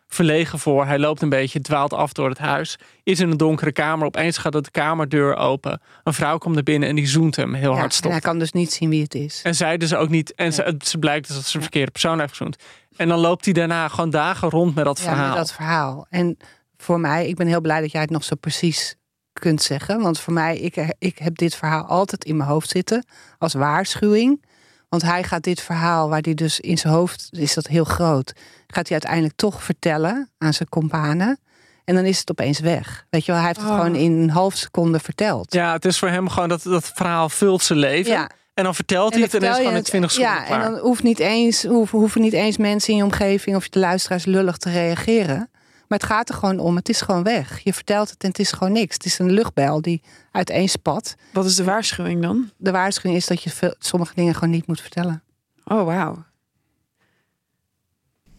verlegen voor. Hij loopt een beetje, dwaalt af door het huis. Is in een donkere kamer. Opeens gaat de kamerdeur open. Een vrouw komt naar binnen en die zoent hem heel Ja, hard stop. hij kan dus niet zien wie het is. En zij dus ook niet. En Ja. ze, het ze blijkt dus dat ze een verkeerde persoon heeft gezoend. En dan loopt hij daarna gewoon dagen rond met dat verhaal. met dat verhaal. En voor mij, ik ben heel blij dat jij het nog zo precies kunt zeggen. Want voor mij, ik, ik heb dit verhaal altijd in mijn hoofd zitten als waarschuwing. Want hij gaat dit verhaal, waar hij dus in zijn hoofd is dat heel groot, gaat hij uiteindelijk toch vertellen aan zijn companen. En dan is het opeens weg. Weet je wel, hij heeft het Oh. gewoon in een half seconde verteld. Ja, het is voor hem gewoon dat dat verhaal vult zijn leven. Ja, En dan vertelt hij dan het en dan is gewoon je in het- 20 seconden Ja, klaar. en dan hoeft niet eens, hoeven, hoeven niet eens mensen in je omgeving of de luisteraars lullig te reageren. Maar het gaat er gewoon om. Het is gewoon weg. Je vertelt het en het is gewoon niks. Het is een luchtbel die uiteenspat. Wat is de waarschuwing dan? De waarschuwing is dat je veel, sommige dingen gewoon niet moet vertellen. Oh, wauw.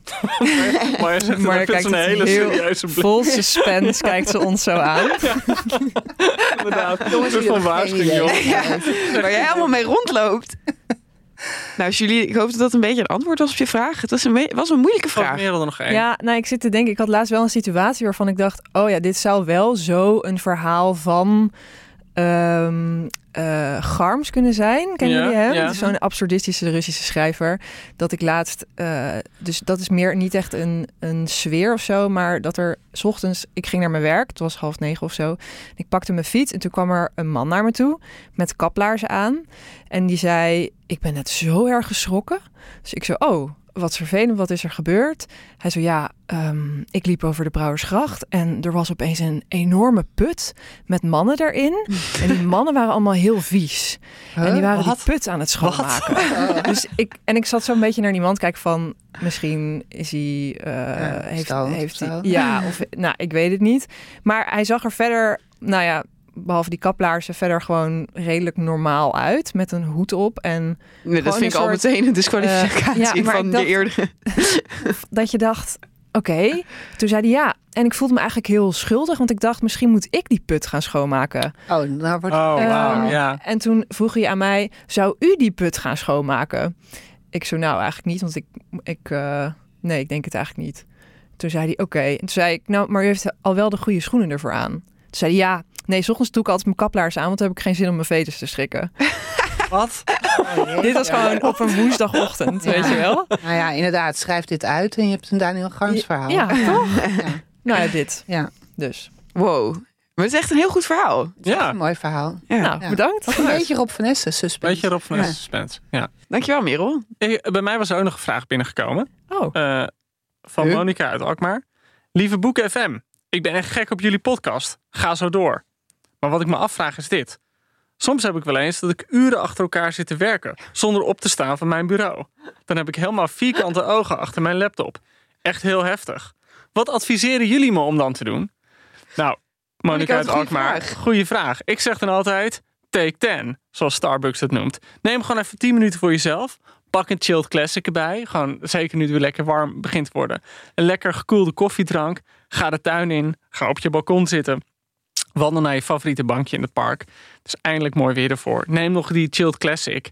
Maar zegt kijkt een hele heel serieuze blik. Vol suspense kijkt ze ons zo aan. Inderdaad. Soort jullie van waarschuwing, joh. Ja, waar jij allemaal mee rondloopt. Nou, Julie, ik hoop dat dat een beetje een antwoord was op je vraag. Het was een, was een moeilijke Vraag. vraag. Merel er nog één. Ja, nou, ik zit te denken, ik had laatst wel een situatie waarvan ik dacht, oh ja, dit zou wel zo een verhaal van eh, Garms kunnen zijn. Kennen Ja, jullie hem? ja. Zo'n absurdistische Russische schrijver. Dat ik laatst, eh, dus dat is meer niet echt een, een sfeer of zo, maar dat er 's ochtends, ik ging naar mijn werk, het was half negen of zo. Ik pakte mijn fiets en toen kwam er een man naar me toe met kaplaarzen aan. En die zei, ik ben net zo erg geschrokken. Dus ik zo, oh, wat vervelend, wat is er gebeurd? Hij zo, ja, ehm, ik liep over de Brouwersgracht en er was opeens een enorme put met mannen erin. En die mannen waren allemaal heel vies. en die waren Wat? die put aan het schoonmaken. Dus ik, en ik zat zo een beetje naar die man te kijken van, misschien is hij, eh, heeft, heeft hij, ja, of, nou, ik weet het niet. Maar hij zag er verder, nou ja, behalve die kaplaarzen, verder gewoon redelijk normaal uit. Met een hoed op en Nee, dat vind ik al meteen een disqualificatie eh, ja, van de eerdere. dat je dacht, oké. Toen zei hij ja. En ik voelde me eigenlijk heel schuldig, want ik dacht, misschien moet ik die put gaan schoonmaken. Oh, nou wordt Oh, wauw, Ehm, ja. En toen vroeg hij aan mij, zou u die put gaan schoonmaken? Ik zo, nou eigenlijk niet, want ik, ik eh, nee, ik denk het eigenlijk niet. Toen zei hij, oké. En toen zei ik, nou, maar u heeft al wel de goede schoenen ervoor aan. Toen zei hij, ja, nee, s ochtends doe ik altijd mijn kaplaars aan, want dan heb ik geen zin om mijn veters te strikken. Wat? Dit was gewoon op een woensdagochtend, Ja. weet je wel? Nou ja, inderdaad. Schrijf dit uit en je hebt een Daniel Garms verhaal. Ja, toch? Ja. Nou ja, dit. Ja. Dus. Wow. Maar het is echt een heel goed verhaal. Ja. Een mooi verhaal. Ja. Nou, Ja. bedankt. Ook een beetje Rob van Essen, suspense. Weet je erop van de suspense. Ja. Dankjewel, Merel. Ik- bij mij was er ook nog een vraag binnengekomen. Oh, eh, van? Monica uit Alkmaar. Lieve Boeken FM, ik ben echt gek op jullie podcast. Ga zo door. Maar wat ik me afvraag is dit. Soms heb ik wel eens dat ik uren achter elkaar zit te werken zonder op te staan van mijn bureau. Dan heb ik helemaal vierkante ogen achter mijn laptop. Echt heel heftig. Wat adviseren jullie me om dan te doen? Nou, Monica uit Alkmaar, goede vraag. Ik zeg dan altijd take 10, zoals Starbucks het noemt. Neem gewoon even 10 minuten voor jezelf. Pak een chilled classic erbij. Gewoon zeker nu het weer lekker warm begint te worden. Een lekker gekoelde koffiedrank. Ga de tuin in. Ga op je balkon zitten. Wandel naar je favoriete bankje in het park. Het is eindelijk mooi weer ervoor. Neem nog die chilled classic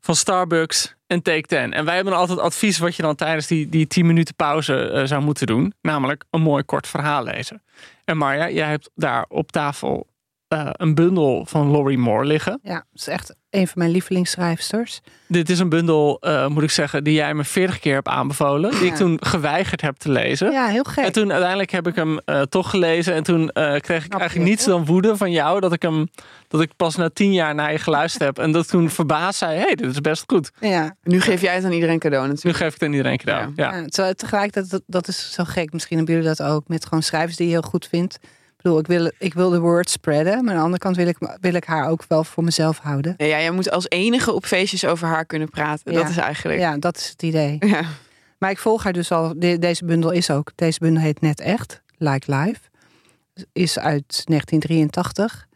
van Starbucks en Take 10. En wij hebben altijd advies wat je dan tijdens die, die 10 minuten pauze eh, zou moeten doen. Namelijk een mooi kort verhaal lezen. En Marja, jij hebt daar op tafel eh, een bundel van Laurie Moore liggen. Ja, het is echt een van mijn lievelingsschrijfsters. Dit is een bundel, eh, moet ik zeggen, die jij me 40 keer hebt aanbevolen. Die ik Ja. toen geweigerd heb te lezen. Ja, heel gek. En toen uiteindelijk heb ik hem eh, toch gelezen. En toen eh, kreeg ik eigenlijk niets dan woede van jou. Dat ik hem dat ik pas na tien jaar naar je geluisterd heb. En dat toen verbaasd zei: hé, hey, dit is best goed. Ja, Nu geef jij het aan iedereen cadeau Nu geef ik het aan iedereen cadeau. Ja. ja. terwijl tegelijkertijd, dat, dat is zo gek. Misschien hebben jullie dat ook. Met gewoon schrijvers die je heel goed vindt. Ik bedoel, ik wil, ik wil de word spreaden. Maar aan de andere kant wil ik, wil ik haar ook wel voor mezelf houden. Ja, jij moet als enige op feestjes over haar kunnen praten. Ja. Dat is eigenlijk. Ja, dat is het idee. Ja. Maar ik volg haar dus al. de- deze bundel is ook. Deze bundel heet Net Echt. Like Life. Is uit 1983.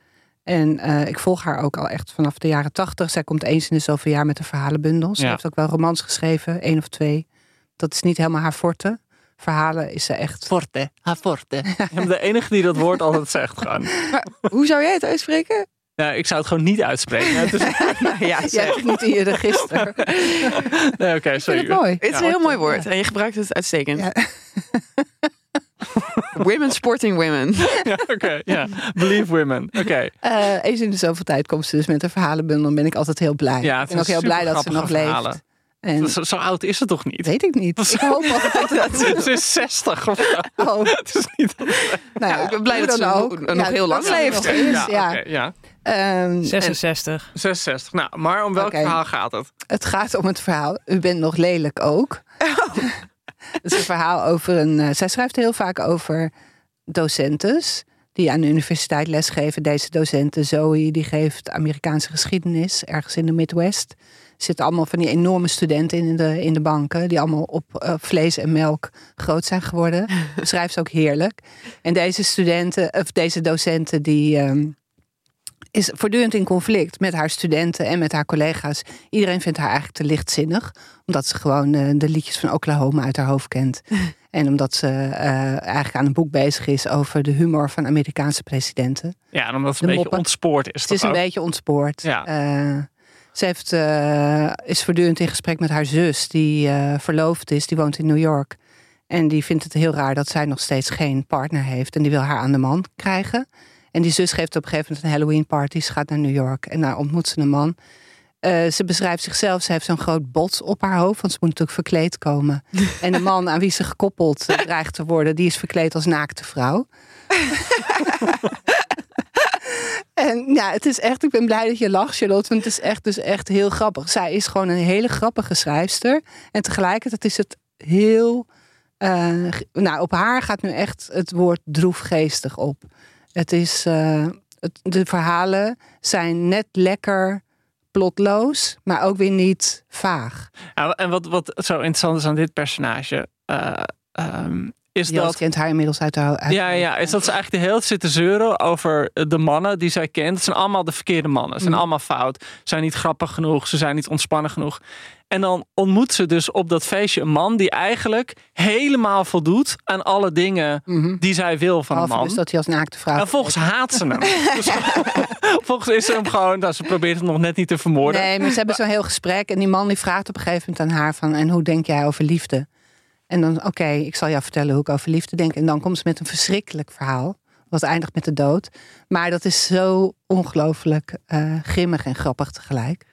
En eh, ik volg haar ook al echt vanaf de jaren 80. Zij komt eens in de zoveel jaar met een verhalenbundel. Ze Ja. heeft ook wel romans geschreven, één of twee. Dat is niet helemaal haar forte. Verhalen is ze echt. Forte, ha forte. Ik ben de enige die dat woord altijd zegt gewoon. Maar hoe zou jij het uitspreken? Ja, ik zou het gewoon niet uitspreken. Ja, Jij zeg. hebt het niet in je register. nee, oké, vind sorry. het mooi. Het is Ja, een heel mooi woord en je gebruikt het uitstekend. Ja. Women sporting women. Ja, oké, ja. Believe women. Oké. Eh, eens in de zoveel tijd komt ze dus met een verhalenbundel. Dan ben ik altijd heel blij. Ja, ik het ben ook heel blij dat ze nog verhalen. leeft. En Zo, zo oud is het toch niet? weet ik niet. Ik hoop altijd dat het... Ze is 60 of zo. Oh, Het is niet. nou ja, ik ben blij dat ze ook. nog- heel lang leeft. is, Ja, ja. oké, ja. Ehm, en 66. 66. Nou, maar om welk verhaal gaat het? het gaat om het verhaal. U bent nog lelijk ook. Het is een verhaal over een. eh, zij schrijft heel vaak over docentes die aan de universiteit lesgeven. Deze docenten, Zoe, die geeft Amerikaanse geschiedenis ergens in de Midwest. zitten allemaal van die enorme studenten in de, in de banken. Die allemaal op eh, vlees en melk groot zijn geworden. Schrijft ze ook heerlijk. En deze studenten, of deze docenten, die ehm, is voortdurend in conflict met haar studenten en met haar collega's. Iedereen vindt haar eigenlijk te lichtzinnig. Omdat ze gewoon eh, de liedjes van Oklahoma uit haar hoofd kent. en omdat ze eh, eigenlijk aan een boek bezig is over de humor van Amerikaanse presidenten. Ja, en omdat het De een beetje moppen. ontspoord is. Het is een beetje ontspoord. Ja. Eh, ze heeft, eh, is voortdurend in gesprek met haar zus, die eh, verloofd is. Die woont in New York. En die vindt het heel raar dat zij nog steeds geen partner heeft. En die wil haar aan de man krijgen. En die zus geeft op een gegeven moment een Halloween party. Ze gaat naar New York en daar ontmoet ze een man. Eh, ze beschrijft zichzelf, ze heeft zo'n groot bot op haar hoofd, want ze moet natuurlijk verkleed komen. en de man aan wie ze gekoppeld eh, dreigt te worden, die is verkleed als naakte vrouw. En ja, het is echt, ik ben blij dat je lacht, Charlotte, want het is echt, dus echt heel grappig. Zij is gewoon een hele grappige schrijfster. En tegelijkertijd is het heel. eh, nou, op haar gaat nu echt het woord droefgeestig op. Het is. eh, de verhalen zijn net lekker plotloos, maar ook weer niet vaag. Ja, en wat, wat zo interessant is aan dit personage, eh, ehm, is Joost dat. kent haar inmiddels uit uit Ja, ja, is dat ze eigenlijk de hele tijd zitten zeuren over de mannen die zij kent. Het zijn allemaal de verkeerde mannen. Ze zijn Mm. allemaal fout. Ze zijn niet grappig genoeg. Ze zijn niet ontspannen genoeg. En dan ontmoet ze dus op dat feestje een man die eigenlijk helemaal voldoet aan alle dingen Mhm. die zij wil van een man. dus dat hij als naakte vrouw. En volgens haat ze hem. Dus volgens is ze hem gewoon, nou, ze probeert hem nog net niet te vermoorden. Nee, maar ze hebben zo'n heel gesprek. En die man die vraagt op een gegeven moment aan haar van... en hoe denk jij over liefde? En dan, oké, ik zal jou vertellen hoe ik over liefde denk. En dan komt ze met een verschrikkelijk verhaal. Wat eindigt met de dood. Maar dat is zo ongelooflijk eh, grimmig en grappig tegelijk.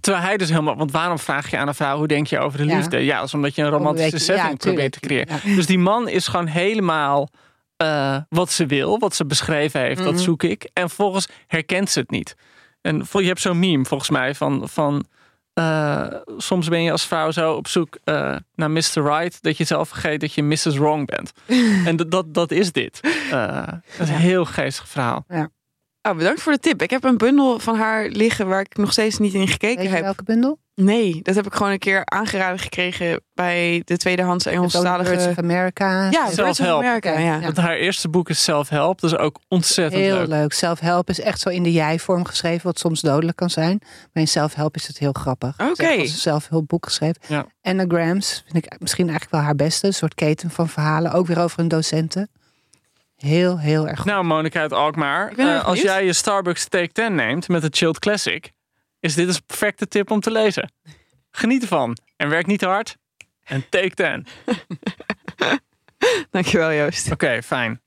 Terwijl hij dus helemaal, want waarom vraag je aan een vrouw hoe denk je over de Ja. liefde? Ja, dat is omdat je een Om een romantische setting ja, probeert te creëren. Ja. Dus die man is gewoon helemaal eh, wat ze wil, wat ze beschreven heeft, dat Mhm. zoek ik. En volgens herkent ze het niet. En je hebt zo'n meme volgens mij van, van eh, soms ben je als vrouw zo op zoek eh, naar Mr. Right dat je zelf vergeet dat je Mrs. Wrong bent. en dat, dat, dat is dit. Eh, dat is een heel geestig verhaal. Oh, bedankt voor de tip. Ik heb een bundel van haar liggen waar ik nog steeds niet in gekeken Weet je heb. welke bundel? Nee, dat heb ik gewoon een keer aangeraden gekregen bij de tweedehands Birds Engelstalige... of America. Ja, Birds of. America, ja. Ja. Want haar eerste boek is Self-Help. Dat is ook ontzettend Heel leuk. leuk. Self-help is echt zo in de jij-vorm geschreven, wat soms dodelijk kan zijn. Maar in self-help is het heel grappig. Oké. Ze heeft als een zelfhulpboek geschreven. Ja. Anagrams vind ik misschien eigenlijk wel haar beste. Een soort keten van verhalen. Ook weer over een docenten. Heel, heel erg goed. Nou, Monika uit Alkmaar. Eh, als jij je Starbucks Take 10 neemt met de Chilled Classic, is dit een perfecte tip om te lezen. Geniet ervan en werk niet te hard. En take 10. Dankjewel Joost. Oké, fijn.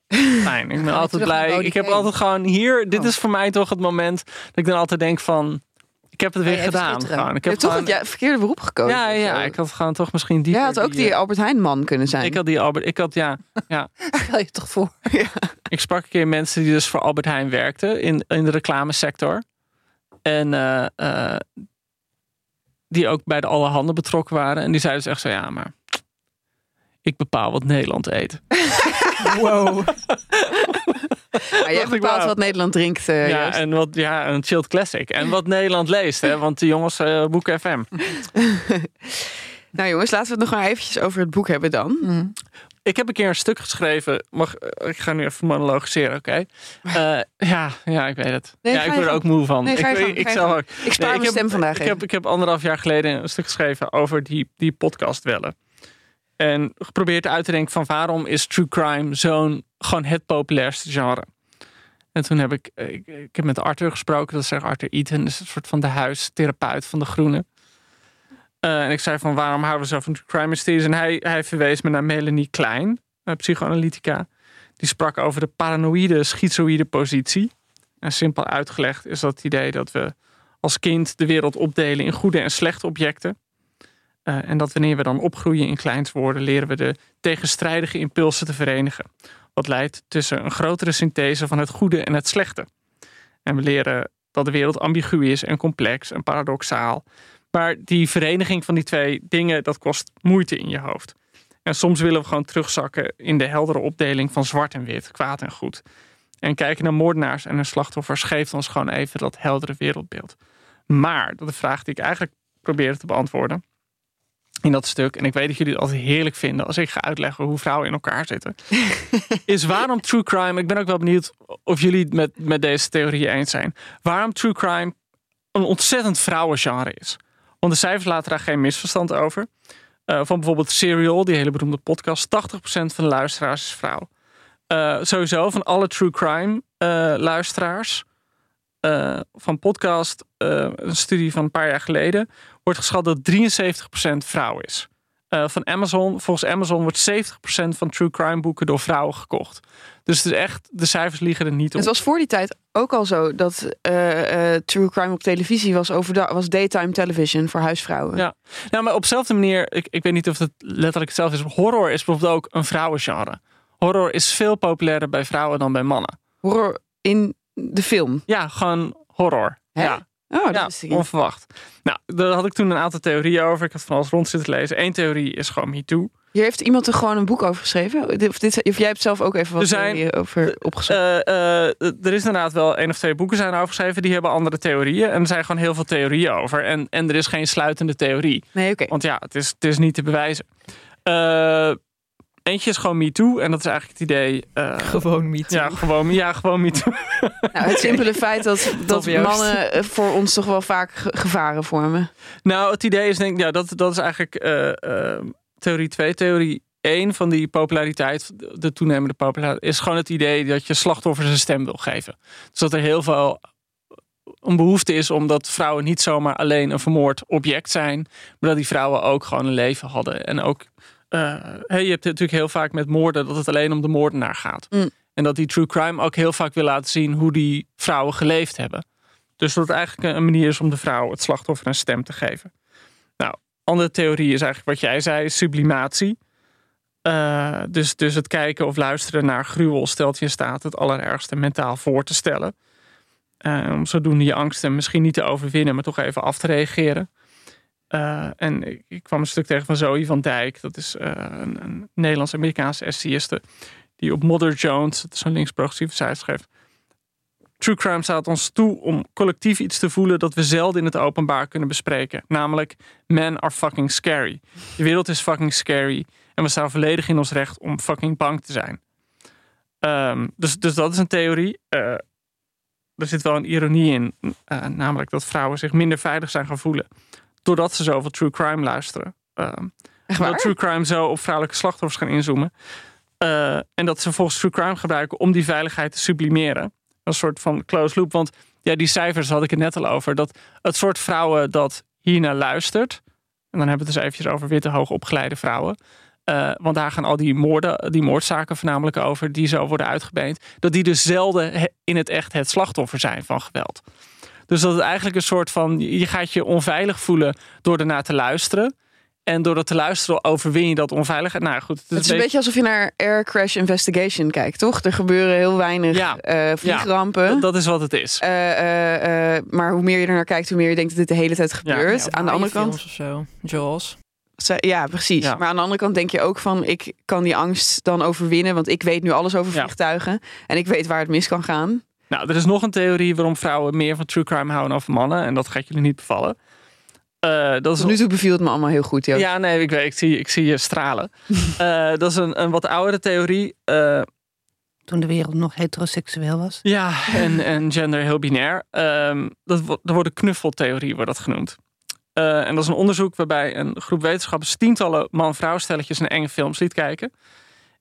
Fijn. Ik ben altijd blij. Ik heb altijd gewoon hier. Dit Oh. is voor mij toch het moment dat ik dan altijd denk van. Ik heb het weer gedaan. Gewoon. Ik Je heb toch gewoon, het ja, verkeerde beroep gekozen. ja, ja, ik had gewoon toch misschien die. Jij had ook die Albert Heijn man kunnen zijn. Ik had die Albert. Ik had ja. ja. Stel je toch voor. Ik sprak een keer mensen die dus voor Albert Heijn werkten in, in de reclamesector. En eh, eh, die ook bij de allerhande betrokken waren. En die zeiden dus echt zo, ja, maar ik bepaal wat Nederland eet. Wow. maar jij bepaalt wat Nederland drinkt, eh, ja, en wat, ja, een chilled classic. En wat Nederland leest, hè, want de jongens eh boeken FM. Nou jongens, laten we het nog maar eventjes over het boek hebben dan. Mm. Ik heb een keer een stuk geschreven. Mag, ik ga nu even monologiseren, oké? Eh, ja, ja, ik weet het. Nee, ja, ik word er ook moe van. Nee, ik, ook. Ik spaar Nee, mijn stem vandaag Ik heb, ik heb anderhalf jaar geleden een stuk geschreven over die, die podcast wellen. En geprobeerd uit te denken van waarom is true crime zo'n gewoon het populairste genre. En toen heb ik, ik, ik heb met Arthur gesproken, dat is Arthur Eaton, is een soort van de huistherapeut van de Groenen. Eh, en ik zei van waarom houden we zo van crime mysteries? En hij, hij verwees me naar Melanie Klein, een psychoanalytica. Die sprak over de paranoïde, schizoïde positie. En simpel uitgelegd is dat het idee dat we als kind de wereld opdelen in goede en slechte objecten. Eh, en dat wanneer we dan opgroeien in kleins worden, leren we de tegenstrijdige impulsen te verenigen. Wat leidt tussen een grotere synthese van het goede en het slechte. En we leren dat de wereld ambigu is en complex en paradoxaal. Maar die vereniging van die twee dingen, dat kost moeite in je hoofd. En soms willen we gewoon terugzakken in de heldere opdeling van zwart en wit, kwaad en goed. En kijken naar moordenaars en hun slachtoffers geeft ons gewoon even dat heldere wereldbeeld. Maar, dat de vraag die ik eigenlijk proberen te beantwoorden. In dat stuk. En ik weet dat jullie het altijd heerlijk vinden als ik ga uitleggen hoe vrouwen in elkaar zitten. is waarom true crime. Ik ben ook wel benieuwd of jullie het met, met deze theorie eens zijn. Waarom true crime een ontzettend vrouwengenre is. Want de cijfers laten daar geen misverstand over. Uh, van bijvoorbeeld Serial, die hele beroemde podcast. 80% van de luisteraars is vrouw. Uh, sowieso van alle true crime uh, luisteraars van podcast, een studie van een paar jaar geleden, wordt geschat dat 73% vrouw is. van Amazon, volgens Amazon wordt 70% van true crime boeken door vrouwen gekocht. Dus het is echt, de cijfers liegen er niet op. Het was voor die tijd ook al zo dat uh, uh, true crime op televisie was, overdag, was daytime television voor huisvrouwen. Ja, nou, maar op dezelfde manier, ik, ik weet niet of het letterlijk hetzelfde is. Horror is bijvoorbeeld ook een vrouwengenre. Horror is veel populairder bij vrouwen dan bij mannen. Horror in de film? Ja, gewoon horror. Hè? Ja. Oh, dat ja, is onverwacht. Nou, daar had ik toen een aantal theorieën over. Ik had van alles rond zitten lezen. Eén theorie is gewoon MeToo. Hier heeft iemand er gewoon een boek over geschreven? Of, dit, of jij hebt zelf ook even wat Er zijn- theorieën over opgezocht? Eh, eh, er is inderdaad wel één of twee boeken zijn over geschreven. Die hebben andere theorieën. En er zijn gewoon heel veel theorieën over. En, en er is geen sluitende theorie. nee, oké. Want ja, het is, het is niet te bewijzen. Eh, eentje is gewoon MeToo. En dat is eigenlijk het idee... eh, Gewoon niet. ja, gewoon, ja, gewoon MeToo. Nou, het simpele feit dat, dat mannen eh, voor ons toch wel vaak ge- gevaren vormen. Nou, het idee is denk ik, ja, dat, dat is eigenlijk eh, eh, theorie 2. Theorie 1 van die populariteit, de toenemende populariteit, is gewoon het idee dat je slachtoffers een stem wil geven. Dus dat er heel veel een behoefte is omdat vrouwen niet zomaar alleen een vermoord object zijn, maar dat die vrouwen ook gewoon een leven hadden. En ook, eh, hey, je hebt het natuurlijk heel vaak met moorden dat het alleen om de moordenaar gaat. Mm. En dat die true crime ook heel vaak wil laten zien hoe die vrouwen geleefd hebben. Dus dat het eigenlijk een manier is om de vrouw, het slachtoffer, een stem te geven. Nou, andere theorie is eigenlijk wat jij zei, sublimatie. Eh, dus, dus het kijken of luisteren naar gruwel stelt je in staat het allerergste mentaal voor te stellen. Eh, om zodoende je angsten misschien niet te overwinnen, maar toch even af te reageren. Eh, en ik, kwam een stuk tegen van Zoe van Dijk. Dat is een, een Nederlands-Amerikaanse essayiste. Die op Mother Jones, een links-progressieve site, schreef. True crime staat ons toe om collectief iets te voelen dat we zelden in het openbaar kunnen bespreken. Namelijk, men are fucking scary. De wereld is fucking scary. En we staan volledig in ons recht om fucking bang te zijn. Ehm, dus, dus dat is een theorie. Eh, er zit wel een ironie in. eh, namelijk dat vrouwen zich minder veilig zijn gaan voelen. Doordat ze zoveel true crime luisteren. Ehm, Echt waar? true crime zo op vrouwelijke slachtoffers gaan inzoomen. Eh, en dat ze volgens true crime gebruiken om die veiligheid te sublimeren. Een soort van close loop. Want ja, die cijfers had ik het net al over. Dat het soort vrouwen dat hiernaar luistert. En dan hebben we het dus eventjes over witte hoogopgeleide vrouwen. Eh, want daar gaan al die moorden, die moordzaken voornamelijk over, die zo worden uitgebeend. Dat die dus zelden in het echt het slachtoffer zijn van geweld. Dus dat het eigenlijk een soort van, je gaat je onveilig voelen door ernaar te luisteren. En door dat te luisteren overwin je dat onveiligheid. Nou goed, Het is een beetje alsof je naar Air Crash Investigation kijkt, toch? Er gebeuren heel weinig Ja. eh, vliegrampen. dat, dat is wat het is. Eh, eh, maar hoe meer je er naar kijkt, hoe meer je denkt dat dit de hele tijd gebeurt. Ja, aan de andere kant, of zo. Jaws. Ja, precies. Ja. Maar aan de andere kant denk je ook van... ik kan die angst dan overwinnen... want ik weet nu alles over Ja. vliegtuigen... en ik weet waar het mis kan gaan. Nou, er is nog een theorie waarom vrouwen meer van true crime houden dan van mannen. En dat gaat jullie niet bevallen. Eh, dat is Tot nu toe beviel het me allemaal heel goed, Joost. Ja, nee, ik weet, ik zie, ik zie je stralen. Eh, dat is een, een wat oudere theorie. Eh, Toen de wereld nog heteroseksueel was. ja, en, en gender heel binair. Ehm, dat, er wordt een knuffeltheorie wordt dat genoemd. Eh, en dat is een onderzoek waarbij een groep wetenschappers tientallen man-vrouw stelletjes naar enge films liet kijken.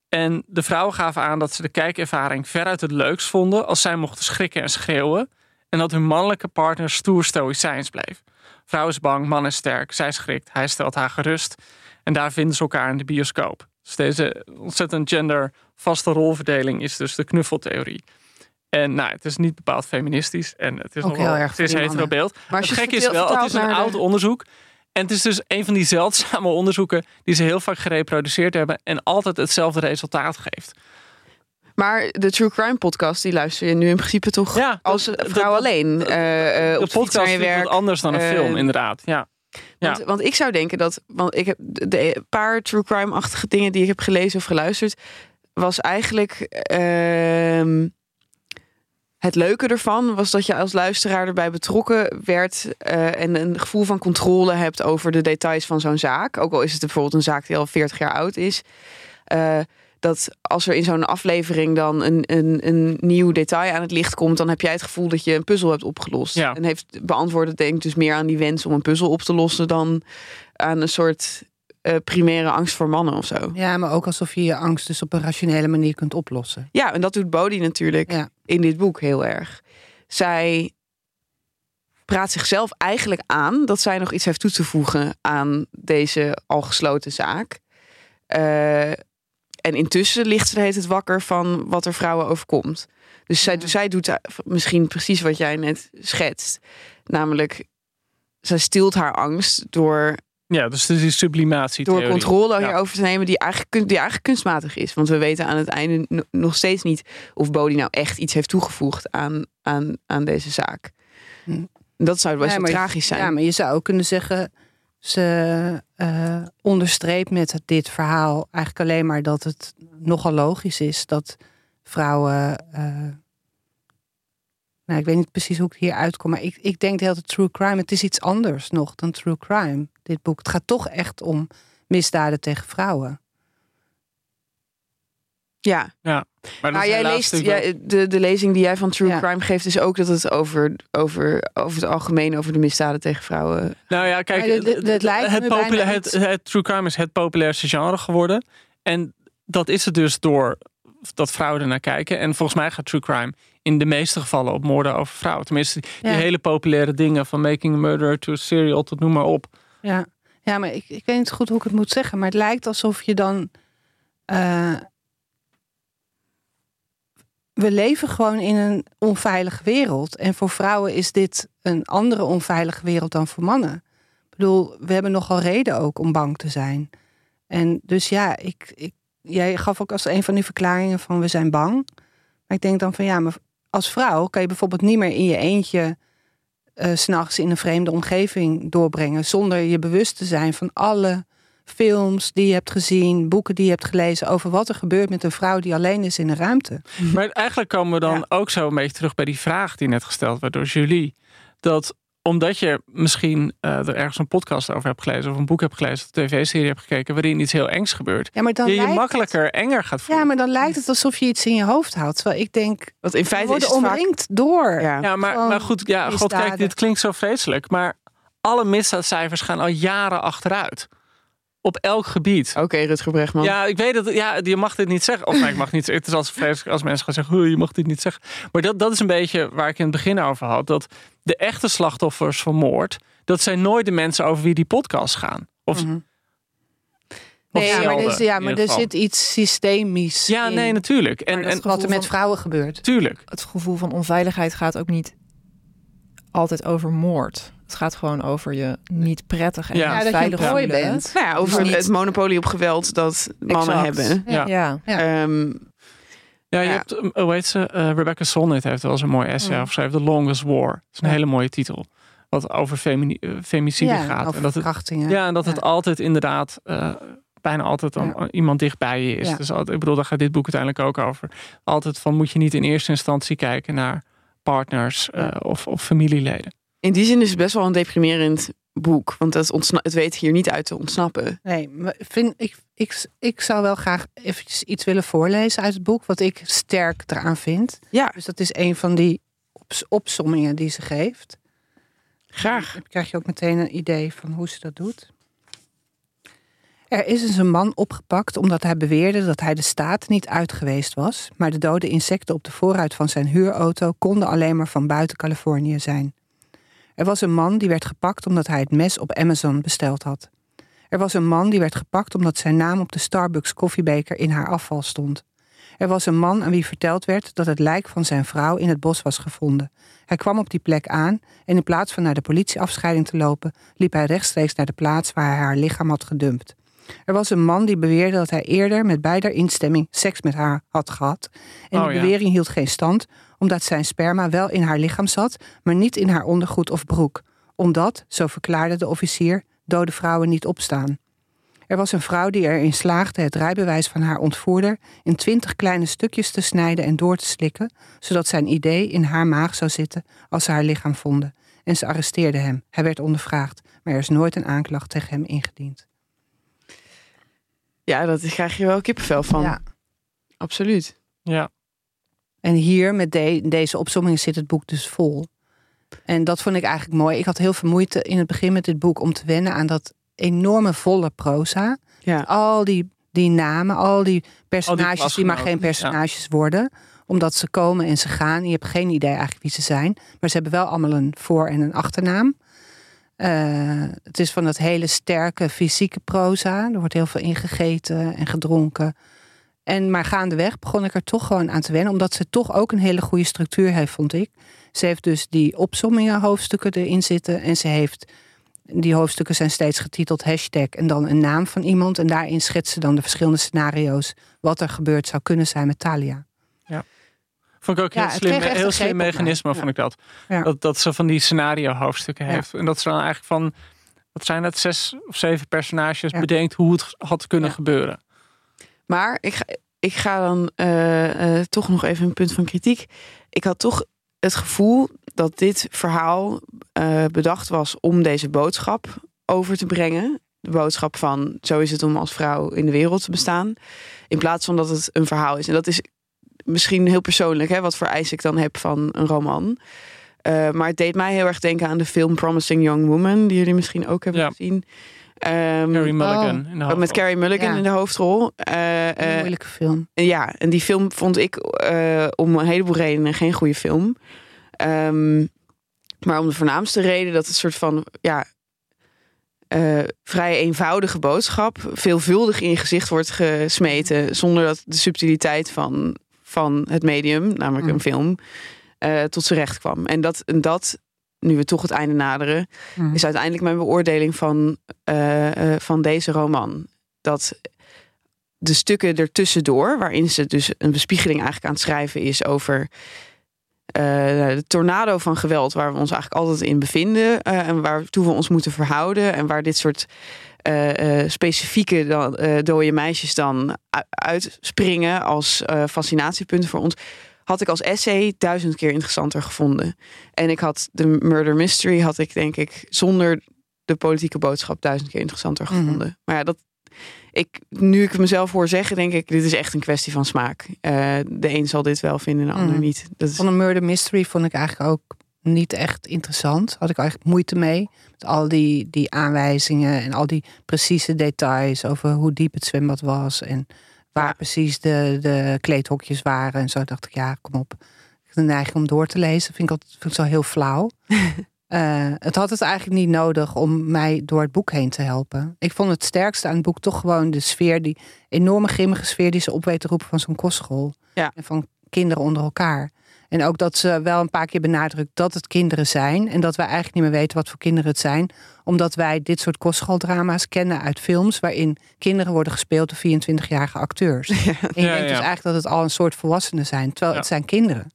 En de vrouwen gaven aan dat ze de kijkervaring veruit het leukst vonden als zij mochten schrikken en schreeuwen. En dat hun mannelijke partner stoer stoïcijns bleef. Vrouw is bang, man is sterk, zij schrikt, hij stelt haar gerust. En daar vinden ze elkaar in de bioscoop. Dus deze ontzettend gendervaste rolverdeling is dus de knuffeltheorie. En nou, het is niet bepaald feministisch en het is Ook nog wel, heel erg het is hetero beeld. Maar het gekke is wel, het is een oud de- onderzoek. En het is dus een van die zeldzame onderzoeken die ze heel vaak gereproduceerd hebben en altijd hetzelfde resultaat geeft. Maar de True Crime podcast, die luister je nu in principe toch Ja, als dat- vrouw dat- alleen. eh, eh, De op de podcast is werk. wat anders dan een eh, film, inderdaad. Ja. Want, want ik zou denken dat, want ik heb de, paar true crime-achtige dingen die ik heb gelezen of geluisterd, was eigenlijk ehm, het leuke ervan was dat je als luisteraar erbij betrokken werd en een gevoel van controle hebt over de details van zo'n zaak. Ook al is het bijvoorbeeld een zaak die al 40 jaar oud is. Uh, dat als er in zo'n aflevering dan een, een, een nieuw detail aan het licht komt, dan heb jij het gevoel dat je een puzzel hebt opgelost. Ja. En heeft beantwoord denk ik dus meer aan die wens om een puzzel op te lossen dan aan een soort uh, primaire angst voor mannen of zo. Ja, maar ook alsof je je angst dus op een rationele manier kunt oplossen. Ja, en dat doet Bodhi natuurlijk Ja. in dit boek heel erg. Zij praat zichzelf eigenlijk aan dat zij nog iets heeft toe te voegen aan deze al gesloten zaak. Eh, en intussen ligt ze tijd wakker van wat er vrouwen overkomt. Dus zij, Ja. zij doet misschien precies wat jij net schetst. Namelijk, zij stilt haar angst door Ja, dus het is die sublimatie. door controle Ja. hierover te nemen die eigenlijk, die eigenlijk kunstmatig is. Want we weten aan het einde no- nog steeds niet of Bodhi nou echt iets heeft toegevoegd aan, aan, aan deze zaak. Hm. Dat zou best Ja, wel maar- tragisch zijn. Ja, maar je zou ook kunnen zeggen, ze eh onderstreept met dit verhaal eigenlijk alleen maar dat het nogal logisch is dat vrouwen. eh, nou, ik weet niet precies hoe ik hier uitkom, maar ik, ik denk de hele true crime. Het is iets anders nog dan true crime, dit boek. Het gaat toch echt om misdaden tegen vrouwen. Ja, Maar, dat maar is jij leest, jij, de, de lezing die jij van True Ja. Crime geeft, is ook dat het over, over, over het algemeen over de misdaden tegen vrouwen. Nou ja, kijk, dit lijkt het, me bijna popula- het, het true crime is het populairste genre geworden. En dat is het dus door dat vrouwen ernaar kijken. En volgens mij gaat true crime in de meeste gevallen op moorden over vrouwen. Tenminste, die Ja. hele populaire dingen van making a murderer to a serial tot noem maar op. Ja, ja maar ik, ik weet niet goed hoe ik het moet zeggen. Maar het lijkt alsof je dan. eh, we leven gewoon in een onveilige wereld. En voor vrouwen is dit een andere onveilige wereld dan voor mannen. Ik bedoel, we hebben nogal reden ook om bang te zijn. En dus ja, ik, ik, jij gaf ook als een van die verklaringen van we zijn bang. Maar ik denk dan van ja, maar als vrouw kan je bijvoorbeeld niet meer in je eentje eh, s s'nachts in een vreemde omgeving doorbrengen. Zonder je bewust te zijn van alle films die je hebt gezien, boeken die je hebt gelezen over wat er gebeurt met een vrouw die alleen is in een ruimte. Maar eigenlijk komen we dan Ja. ook zo een beetje terug bij die vraag die net gesteld werd door Julie. Dat omdat je misschien eh, er ergens een podcast over hebt gelezen, of een boek hebt gelezen, of een tv-serie hebt gekeken, waarin iets heel engs gebeurt, Ja, maar dan je makkelijker enger gaat Het, voelen. ja, maar dan lijkt het alsof je iets in je hoofd houdt. Terwijl ik denk, Want in we feite is worden het vaak... omringd door. Ja. Ja, maar, maar goed, ja, god, kijk, dit klinkt zo vreselijk, maar alle misdaadcijfers gaan al jaren achteruit. Op elk gebied. Oké, Rutger Bregman. Ja, ik weet dat. Ja, je mag dit niet zeggen. Of nee, ik mag niet. Het is als vreselijk als mensen gaan zeggen: "Oeh, je mag dit niet zeggen. Maar dat, dat is een beetje waar ik in het begin over had. Dat de echte slachtoffers van moord. Dat zijn nooit de mensen over wie die podcast gaan. Of, Mhm. of Nee, ja, maar, zelden, er, is- ja, maar er zit iets systemisch Ja, in. nee, natuurlijk. En, en Wat er met van- vrouwen gebeurt. tuurlijk. Het gevoel van onveiligheid gaat ook niet altijd over moord. Het gaat gewoon over je niet prettig en Ja. Ja, dat je veilig een prooi voelen. bent. Nou ja, over Dus niet- het monopolie op geweld dat mannen Exact. hebben. Ja. Ja. Ja. Ehm, Ja, je Ja. hebt, um, hoe heet ze? Eh, Rebecca Solnit heeft wel eens een mooi essay Mm. geschreven. The Longest War. Dat is een Ja. hele mooie titel. Wat over femini- eh, femicide Ja, gaat. over En dat het. Ja, en dat Ja. het altijd inderdaad, eh, bijna altijd dan Ja. iemand dichtbij je is. Ja. Dus altijd, ik bedoel, daar gaat dit boek uiteindelijk ook over. Altijd van, moet je niet in eerste instantie kijken naar partners eh, of, of familieleden. In die zin is het best wel een deprimerend boek. Want het, ontsna- het weet hier niet uit te ontsnappen. Nee, maar vind, ik, ik, ik zou wel graag eventjes iets willen voorlezen uit het boek. Wat ik sterk eraan vind. Ja, Dus dat is een van die ops- opsommingen die ze geeft. graag. Dan krijg je ook meteen een idee van hoe ze dat doet. Er is eens een man opgepakt omdat hij beweerde dat hij de staat niet uit geweest was, maar de dode insecten op de voorruit van zijn huurauto konden alleen maar van buiten Californië zijn. Er was een man die werd gepakt omdat hij het mes op Amazon besteld had. Er was een man die werd gepakt omdat zijn naam op de Starbucks koffiebeker in haar afval stond. Er was een man aan wie verteld werd dat het lijk van zijn vrouw in het bos was gevonden. Hij kwam op die plek aan en in plaats van naar de politieafscheiding te lopen, liep hij rechtstreeks naar de plaats waar hij haar lichaam had gedumpt. Er was een man die beweerde dat hij eerder met beider instemming seks met haar had gehad. En Oh, die ja. bewering hield geen stand, omdat zijn sperma wel in haar lichaam zat, maar niet in haar ondergoed of broek. Omdat, zo verklaarde de officier, dode vrouwen niet opstaan. Er was een vrouw die erin slaagde het rijbewijs van haar ontvoerder in twintig kleine stukjes te snijden en door te slikken, zodat zijn idee in haar maag zou zitten als ze haar lichaam vonden. En ze arresteerden hem. Hij werd ondervraagd, maar er is nooit een aanklacht tegen hem ingediend. Ja, dat krijg je wel kippenvel van. Ja. Absoluut. Ja. En hier met de- deze opzommingen zit het boek dus vol. En dat vond ik eigenlijk mooi. Ik had heel veel moeite in het begin met dit boek om te wennen aan dat enorme volle proza. Ja. Al die, die namen, al die personages die maar geen personages worden. Omdat ze komen en ze gaan. Je hebt geen idee eigenlijk wie ze zijn. Maar ze hebben wel allemaal een voor- en een achternaam. Eh, het is van dat hele sterke fysieke proza. Er wordt heel veel ingegeten en gedronken. En maar gaandeweg begon ik er toch gewoon aan te wennen. Omdat ze toch ook een hele goede structuur heeft, vond ik. Ze heeft dus die opsommingen hoofdstukken erin zitten. En ze heeft, die hoofdstukken zijn steeds getiteld hashtag en dan een naam van iemand. En daarin schetst ze dan de verschillende scenario's. Wat er gebeurd zou kunnen zijn met Talia. Vond ik ook heel slim, heel slim mechanisme, vond ik dat. Dat. Dat ze van die scenario hoofdstukken heeft. En dat ze dan eigenlijk van, wat zijn dat, zes of zeven personages bedenkt hoe het had kunnen gebeuren. Maar ik ga, ik ga dan eh, eh, toch nog even een punt van kritiek. Ik had toch het gevoel dat dit verhaal eh, bedacht was om deze boodschap over te brengen. De boodschap van zo is het om als vrouw in de wereld te bestaan. In plaats van dat het een verhaal is. En dat is misschien heel persoonlijk, hè, wat voor eis ik dan heb van een roman. Eh, maar het deed mij heel erg denken aan de film Promising Young Woman, die jullie misschien ook hebben Ja. gezien. Ehm, Carrie Mulligan. oh. in de met. Carrie Mulligan Ja. in de hoofdrol. Eh, Een eh, moeilijke film. ja, en die film vond ik eh, om een heleboel redenen geen goede film. Ehm, maar om de voornaamste reden dat het soort van ja, eh, vrij eenvoudige boodschap veelvuldig in je gezicht wordt gesmeten. Zonder dat de subtiliteit van, van het medium, namelijk Mm. een film, eh, tot zijn recht kwam. En dat, en dat, nu we toch het einde naderen, Mhm. is uiteindelijk mijn beoordeling van, eh, eh, van deze roman. Dat de stukken ertussendoor, waarin ze dus een bespiegeling eigenlijk aan het schrijven is over de tornado van geweld, waar we ons eigenlijk altijd in bevinden en waartoe we ons moeten verhouden en waar dit soort eh, eh, specifieke dan, eh, dode meisjes dan uitspringen als fascinatiepunten voor ons, had ik als essay duizend keer interessanter gevonden. En ik had de murder mystery, had ik denk ik zonder de politieke boodschap duizend keer interessanter Mhm. gevonden. Maar ja, dat, ik, nu ik mezelf hoor zeggen, denk ik, dit is echt een kwestie van smaak. De een zal dit wel vinden, de ander Mhm. niet. Dat is, Van een murder mystery vond ik eigenlijk ook niet echt interessant. Had ik eigenlijk moeite mee. Met al die, die aanwijzingen en al die precieze details over hoe diep het zwembad was. En waar precies de, de kleedhokjes waren. En zo dacht ik, ja, kom op. Ik heb de neiging om door te lezen. Vind ik, altijd, vind ik zo heel flauw. Eh, het had het eigenlijk niet nodig om mij door het boek heen te helpen. Ik vond het sterkste aan het boek toch gewoon de sfeer, die enorme grimmige sfeer die ze op weet te roepen van zo'n kostschool. Ja. En van kinderen onder elkaar. En ook dat ze wel een paar keer benadrukt dat het kinderen zijn. En dat wij eigenlijk niet meer weten wat voor kinderen het zijn. Omdat wij dit soort kostschooldrama's kennen uit films. waarin kinderen worden gespeeld door 24-jarige acteurs. En je Ja, denkt ja. dus eigenlijk dat het al een soort volwassenen zijn. Terwijl Ja. het zijn kinderen.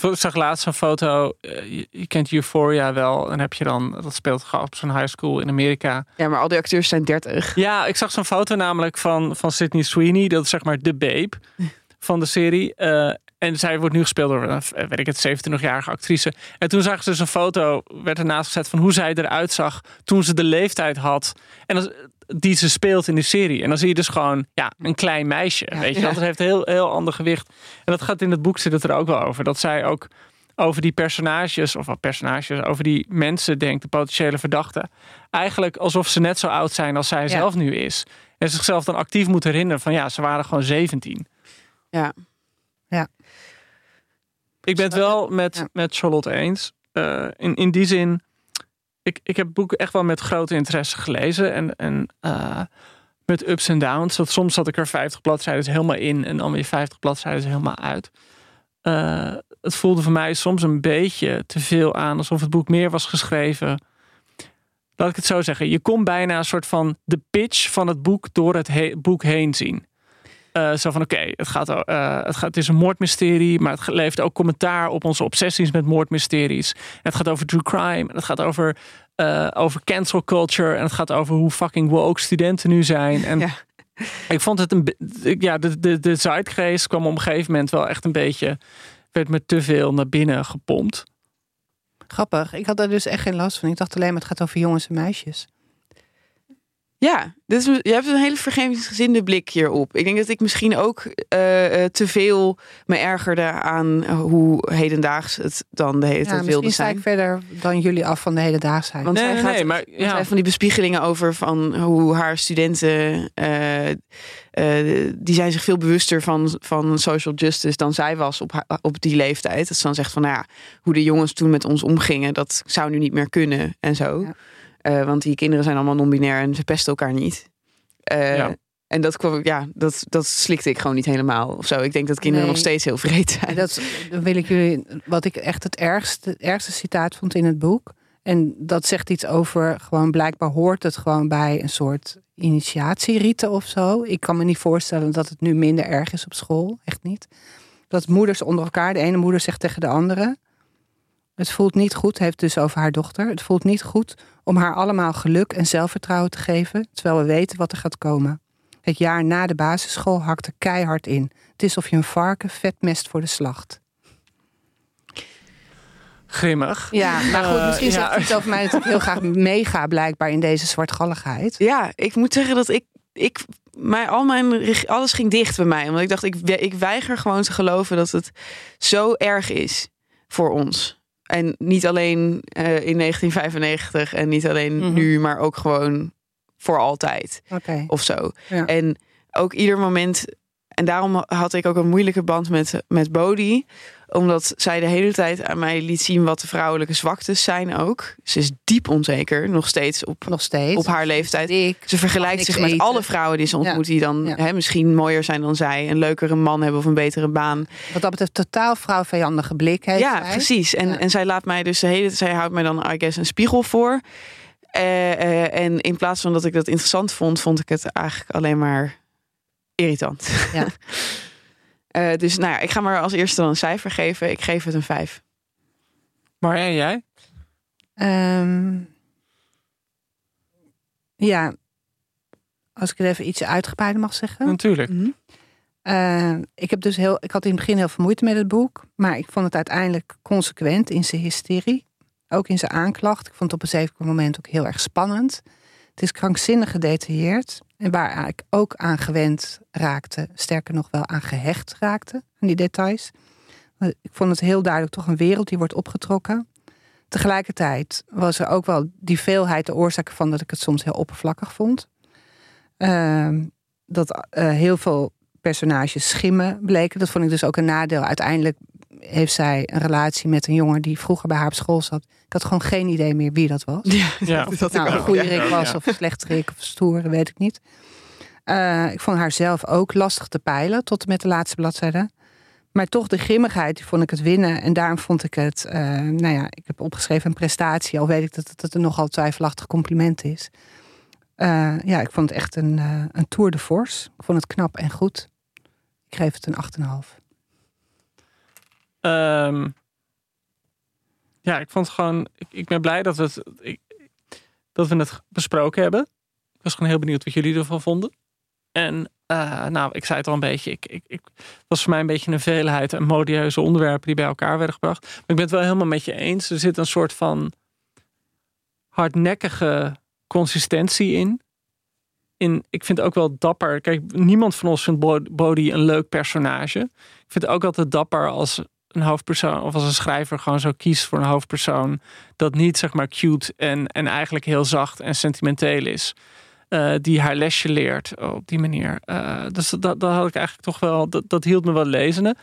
Ik zag laatst een foto. eh, je, je kent Euphoria wel. En heb je dan, dat speelt gewoon op zo'n high school in Amerika. ja, maar al die acteurs zijn dertig. Ja, ik zag zo'n foto namelijk van, van Sydney Sweeney. Dat is zeg maar de babe van de serie. Eh, en zij wordt nu gespeeld door een, eh, weet ik het, 27-jarige actrice. En toen zagen ze dus een foto, werd ernaast gezet van hoe zij eruit zag toen ze de leeftijd had. En die ze speelt in de serie. En dan zie je dus gewoon ja, een klein meisje. weet je, Ja. dat heeft een heel, heel ander gewicht. En dat gaat in het boek zit het er ook wel over. Dat zij ook over die personages, of wat personages, over die mensen denkt, de potentiële verdachten. Eigenlijk alsof ze net zo oud zijn als zij Ja. zelf nu is. En zichzelf dan actief moet herinneren van ja, ze waren gewoon 17. Ja. Ja. Ik ben het wel met, Ja. met Charlotte eens. Eh, in, in die zin, ik, ik heb boeken echt wel met grote interesse gelezen. En, en eh, met ups en downs. Dat soms zat ik er 50 bladzijden helemaal in en dan weer 50 bladzijden helemaal uit. Eh, het voelde voor mij soms een beetje te veel aan, alsof het boek meer was geschreven. Laat ik het zo zeggen. Je kon bijna een soort van de pitch van het boek door het he- boek heen zien. Eh, zo van oké, het, gaat, eh, het, gaat, het is een moordmysterie, maar het levert ook commentaar op onze obsessies met moordmysteries. En het gaat over true crime, en het gaat over eh, over cancel culture. En het gaat over hoe fucking woke studenten nu zijn. En Ja. ik vond het een. Ja, de, de, de zeitgeest kwam op een gegeven moment wel echt een beetje. werd me te veel naar binnen gepompt. Grappig. Ik had daar dus echt geen last van. Ik dacht alleen maar het gaat over jongens en meisjes. Ja, dit is, je hebt een hele vergevingsgezinde blik hierop. Ik denk dat ik misschien ook eh, eh, te veel me ergerde aan hoe hedendaags het dan de hele Ja, tijd wilde misschien sta zijn. ik verder dan jullie af van de hedendaagsheid. Want Nee, zij nee, gaat, nee, maar want ja. zij van die bespiegelingen over van hoe haar studenten eh, eh, die zijn zich veel bewuster van, van social justice dan zij was op, haar- op die leeftijd. Dat ze dan zegt van nou ja, hoe de jongens toen met ons omgingen, dat zou nu niet meer kunnen en zo. Ja. Eh, want die kinderen zijn allemaal non-binair en ze pesten elkaar niet. Eh, Ja. En dat, kwam, ja, dat, dat slikte ik gewoon niet helemaal of zo. Ik denk dat kinderen Nee. nog steeds heel vreed zijn. En dat dan wil ik jullie, wat ik echt het ergste, het ergste citaat vond in het boek. En dat zegt iets over, gewoon blijkbaar hoort het gewoon bij een soort initiatierieten of zo. Ik kan me niet voorstellen dat het nu minder erg is op school. Echt niet. Dat moeders onder elkaar, de ene moeder zegt tegen de andere. Het voelt niet goed, heeft dus over haar dochter. Het voelt niet goed om haar allemaal geluk en zelfvertrouwen te geven, terwijl we weten wat er gaat komen. Het jaar na de basisschool hakt er keihard in. Het is of je een varken vet mest voor de slacht. Grimmig. Ja, maar goed, Eh, misschien ja. zegt het over mij dat ik heel graag meega blijkbaar in deze zwartgalligheid. Ja, ik moet zeggen dat ik, ik mij, al mijn, alles ging dicht bij mij. Omdat ik dacht, ik, ik weiger gewoon te geloven dat het zo erg is voor ons. En niet alleen eh, in 1995 en niet alleen Mhm. nu, maar ook gewoon voor altijd of zo. Ja. En ook ieder moment. En daarom had ik ook een moeilijke band met, met Bodhi. Omdat zij de hele tijd aan mij liet zien wat de vrouwelijke zwaktes zijn ook. Ze is diep onzeker, nog steeds op, Nog steeds. op haar leeftijd. Dik. Ze vergelijkt zich met eten. alle vrouwen die ze ontmoet, die dan Ja. hè, misschien mooier zijn dan zij, een leukere man hebben of een betere baan. Wat dat betreft totaal vrouwvijandige blik heeft ja, zij. precies. En, Ja. en zij laat mij dus de hele zij houdt mij dan, I guess, een spiegel voor. Eh, eh, en in plaats van dat ik dat interessant vond, vond ik het eigenlijk alleen maar irritant. Ja. Eh, dus nou ja, ik ga maar als eerste dan een cijfer geven. Ik geef het een vijf. Maar en jij? Ehm, ja, als ik het even iets uitgebreider mag zeggen. Natuurlijk. Eh, ik, heb dus heel, ik had in het begin heel veel moeite met het boek. Maar ik vond het uiteindelijk consequent in zijn hysterie. Ook in zijn aanklacht. Ik vond het op een zeker moment ook heel erg spannend. Het is krankzinnig gedetailleerd. En waar ik ook aan gewend raakte. Sterker nog wel aan gehecht raakte. Aan die details. Ik vond het heel duidelijk toch een wereld die wordt opgetrokken. Tegelijkertijd was er ook wel die veelheid de oorzaak van dat ik het soms heel oppervlakkig vond. Ehm, dat eh, heel veel personages schimmen bleken. Dat vond ik dus ook een nadeel. Uiteindelijk heeft zij een relatie met een jongen die vroeger bij haar op school zat. Ik had gewoon geen idee meer wie dat was. Ja, Ja. dat nou, ik een ook. goede. Rick was ja. of een slechte Rick of stoere, weet ik niet. Eh, ik vond haar zelf ook lastig te peilen tot en met de laatste bladzijde. Maar toch de grimmigheid, die vond ik het winnen. En daarom vond ik het, eh, nou ja, ik heb opgeschreven een prestatie. Al weet ik dat het een nogal twijfelachtig compliment is. Eh, ja, ik vond het echt een, een tour de force. Ik vond het knap en goed. Ik geef het een 8,5. Ehm, ja, ik vond het gewoon. Ik, ik ben blij dat we het, dat we het besproken hebben. Ik was gewoon heel benieuwd wat jullie ervan vonden. En eh, nou, ik zei het al een beetje. Ik, ik, ik, het was voor mij een beetje een veelheid en modieuze onderwerpen die bij elkaar werden gebracht. Maar ik ben het wel helemaal met je eens. Er zit een soort van hardnekkige consistentie in. in ik vind het ook wel dapper. Kijk, niemand van ons vindt Bo- Bodhi een leuk personage. Ik vind het ook altijd dapper als een hoofdpersoon of als een schrijver gewoon zo kiest voor een hoofdpersoon dat niet zeg maar cute en, en eigenlijk heel zacht en sentimenteel is. Eh, die haar lesje leert op die manier. Eh, dus dat, dat had ik eigenlijk toch wel, dat, dat hield me wel lezende.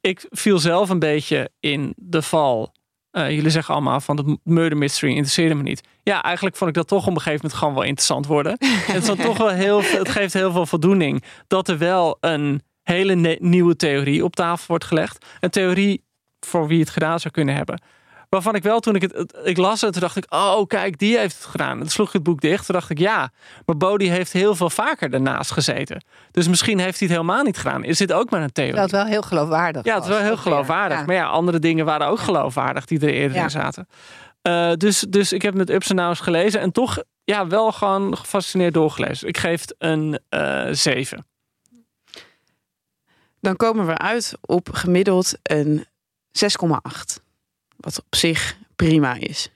Ik viel zelf een beetje in de val. Eh, jullie zeggen allemaal van het murder mystery interesseerde me niet. Ja, eigenlijk vond ik dat toch op een gegeven moment gewoon wel interessant worden. het, is toch wel heel, het geeft heel veel voldoening dat er wel een hele nieuwe theorie op tafel wordt gelegd. Een theorie voor wie het gedaan zou kunnen hebben. Waarvan ik wel toen ik het, het- ik las het, toen dacht ik, oh kijk, die heeft het gedaan. Toen sloeg ik het boek dicht, toen dacht ik, ja, maar Bodhi heeft heel veel vaker daarnaast gezeten. Dus misschien heeft hij het helemaal niet gedaan. Is dit ook maar een theorie? Dat wel heel geloofwaardig Ja, het is wel heel geloofwaardig. Ja. Maar ja, andere dingen waren ook geloofwaardig die er eerder Ja. in zaten. Eh, dus, dus ik heb het met ups en downs gelezen. En toch ja, wel gewoon gefascineerd doorgelezen. Ik geef het een eh 7. Dan komen we uit op gemiddeld een 6,8. Wat op zich prima is.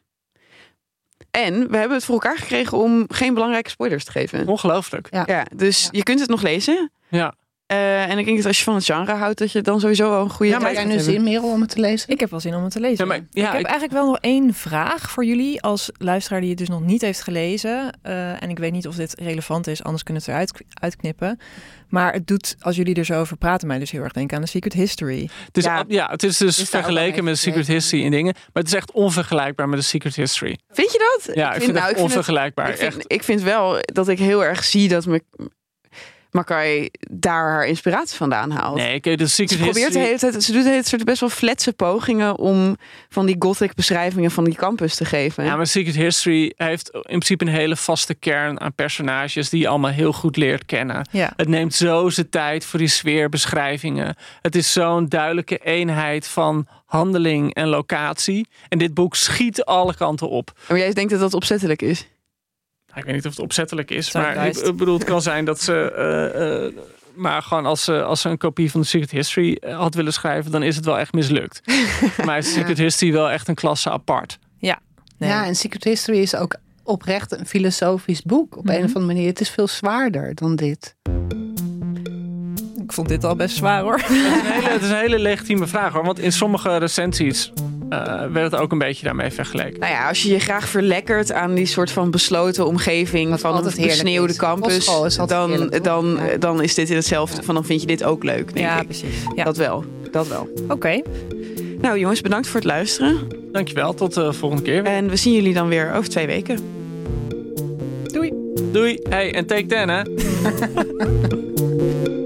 En we hebben het voor elkaar gekregen om geen belangrijke spoilers te geven. Ongelooflijk. Ja. Ja, dus Ja. je kunt het nog lezen. Ja. Eh, en ik denk dat als je van het genre houdt, dat je dan sowieso wel een goede Ja, maar tijd jij nu zin, Merel, om het te lezen? Ik heb wel zin om het te lezen. Ja, maar- ja, ik heb ik- eigenlijk wel nog één vraag voor jullie als luisteraar die het dus nog niet heeft gelezen. Eh, en ik weet niet of dit relevant is, anders kunnen we het eruit uitknippen. Maar het doet, als jullie er zo over praten, mij dus heel erg denken aan de Secret History. Het is, Ja. het is dus Is vergeleken met de Secret History en dingen. Maar het is echt onvergelijkbaar met de Secret History. Vind je dat? Ja, ik vind, nou, het ik vind het- onvergelijkbaar. ik, vind, echt. ik vind wel dat ik heel erg zie dat me, Makai daar haar inspiratie vandaan haalt. Nee, kijk, de Ze Secret probeert de hele tijd, ze doet hele tijd best wel fletse pogingen om van die gothic beschrijvingen van die campus te geven. Ja, maar Secret History heeft in principe een hele vaste kern aan personages die je allemaal heel goed leert kennen. Ja. Het neemt zo zijn tijd voor die sfeerbeschrijvingen. Het is zo'n duidelijke eenheid van handeling en locatie. En dit boek schiet alle kanten op. Maar jij denkt dat dat opzettelijk is? Ik weet niet of het opzettelijk is, maar ik, juist. ik bedoel, het kan zijn dat ze. eh, eh, maar gewoon als ze, als ze een kopie van de Secret History eh, had willen schrijven, dan is het wel echt mislukt. maar is Secret History wel echt een klasse apart. Nee. Ja, en Secret History is ook oprecht een filosofisch boek. Op Mhm. een of andere manier. Het is veel zwaarder dan dit. Ik vond dit al best zwaar hoor. Het is een hele, het is een hele legitieme vraag hoor. Want in sommige recensies eh, werd het ook een beetje daarmee vergeleken. Nou ja, als je je graag verlekkert aan die soort van besloten omgeving Wat van een besneeuwde is. campus, is dan, heerlijk, dan. Ja. dan is dit in hetzelfde van dan vind je dit ook leuk, denk Ja, ik. precies. Ja. Dat wel, dat wel. Oké. Nou jongens, bedankt voor het luisteren. Dankjewel, tot de volgende keer. weer. En we zien jullie dan weer over twee weken. Doei. Doei. Hey, en take 10 hè.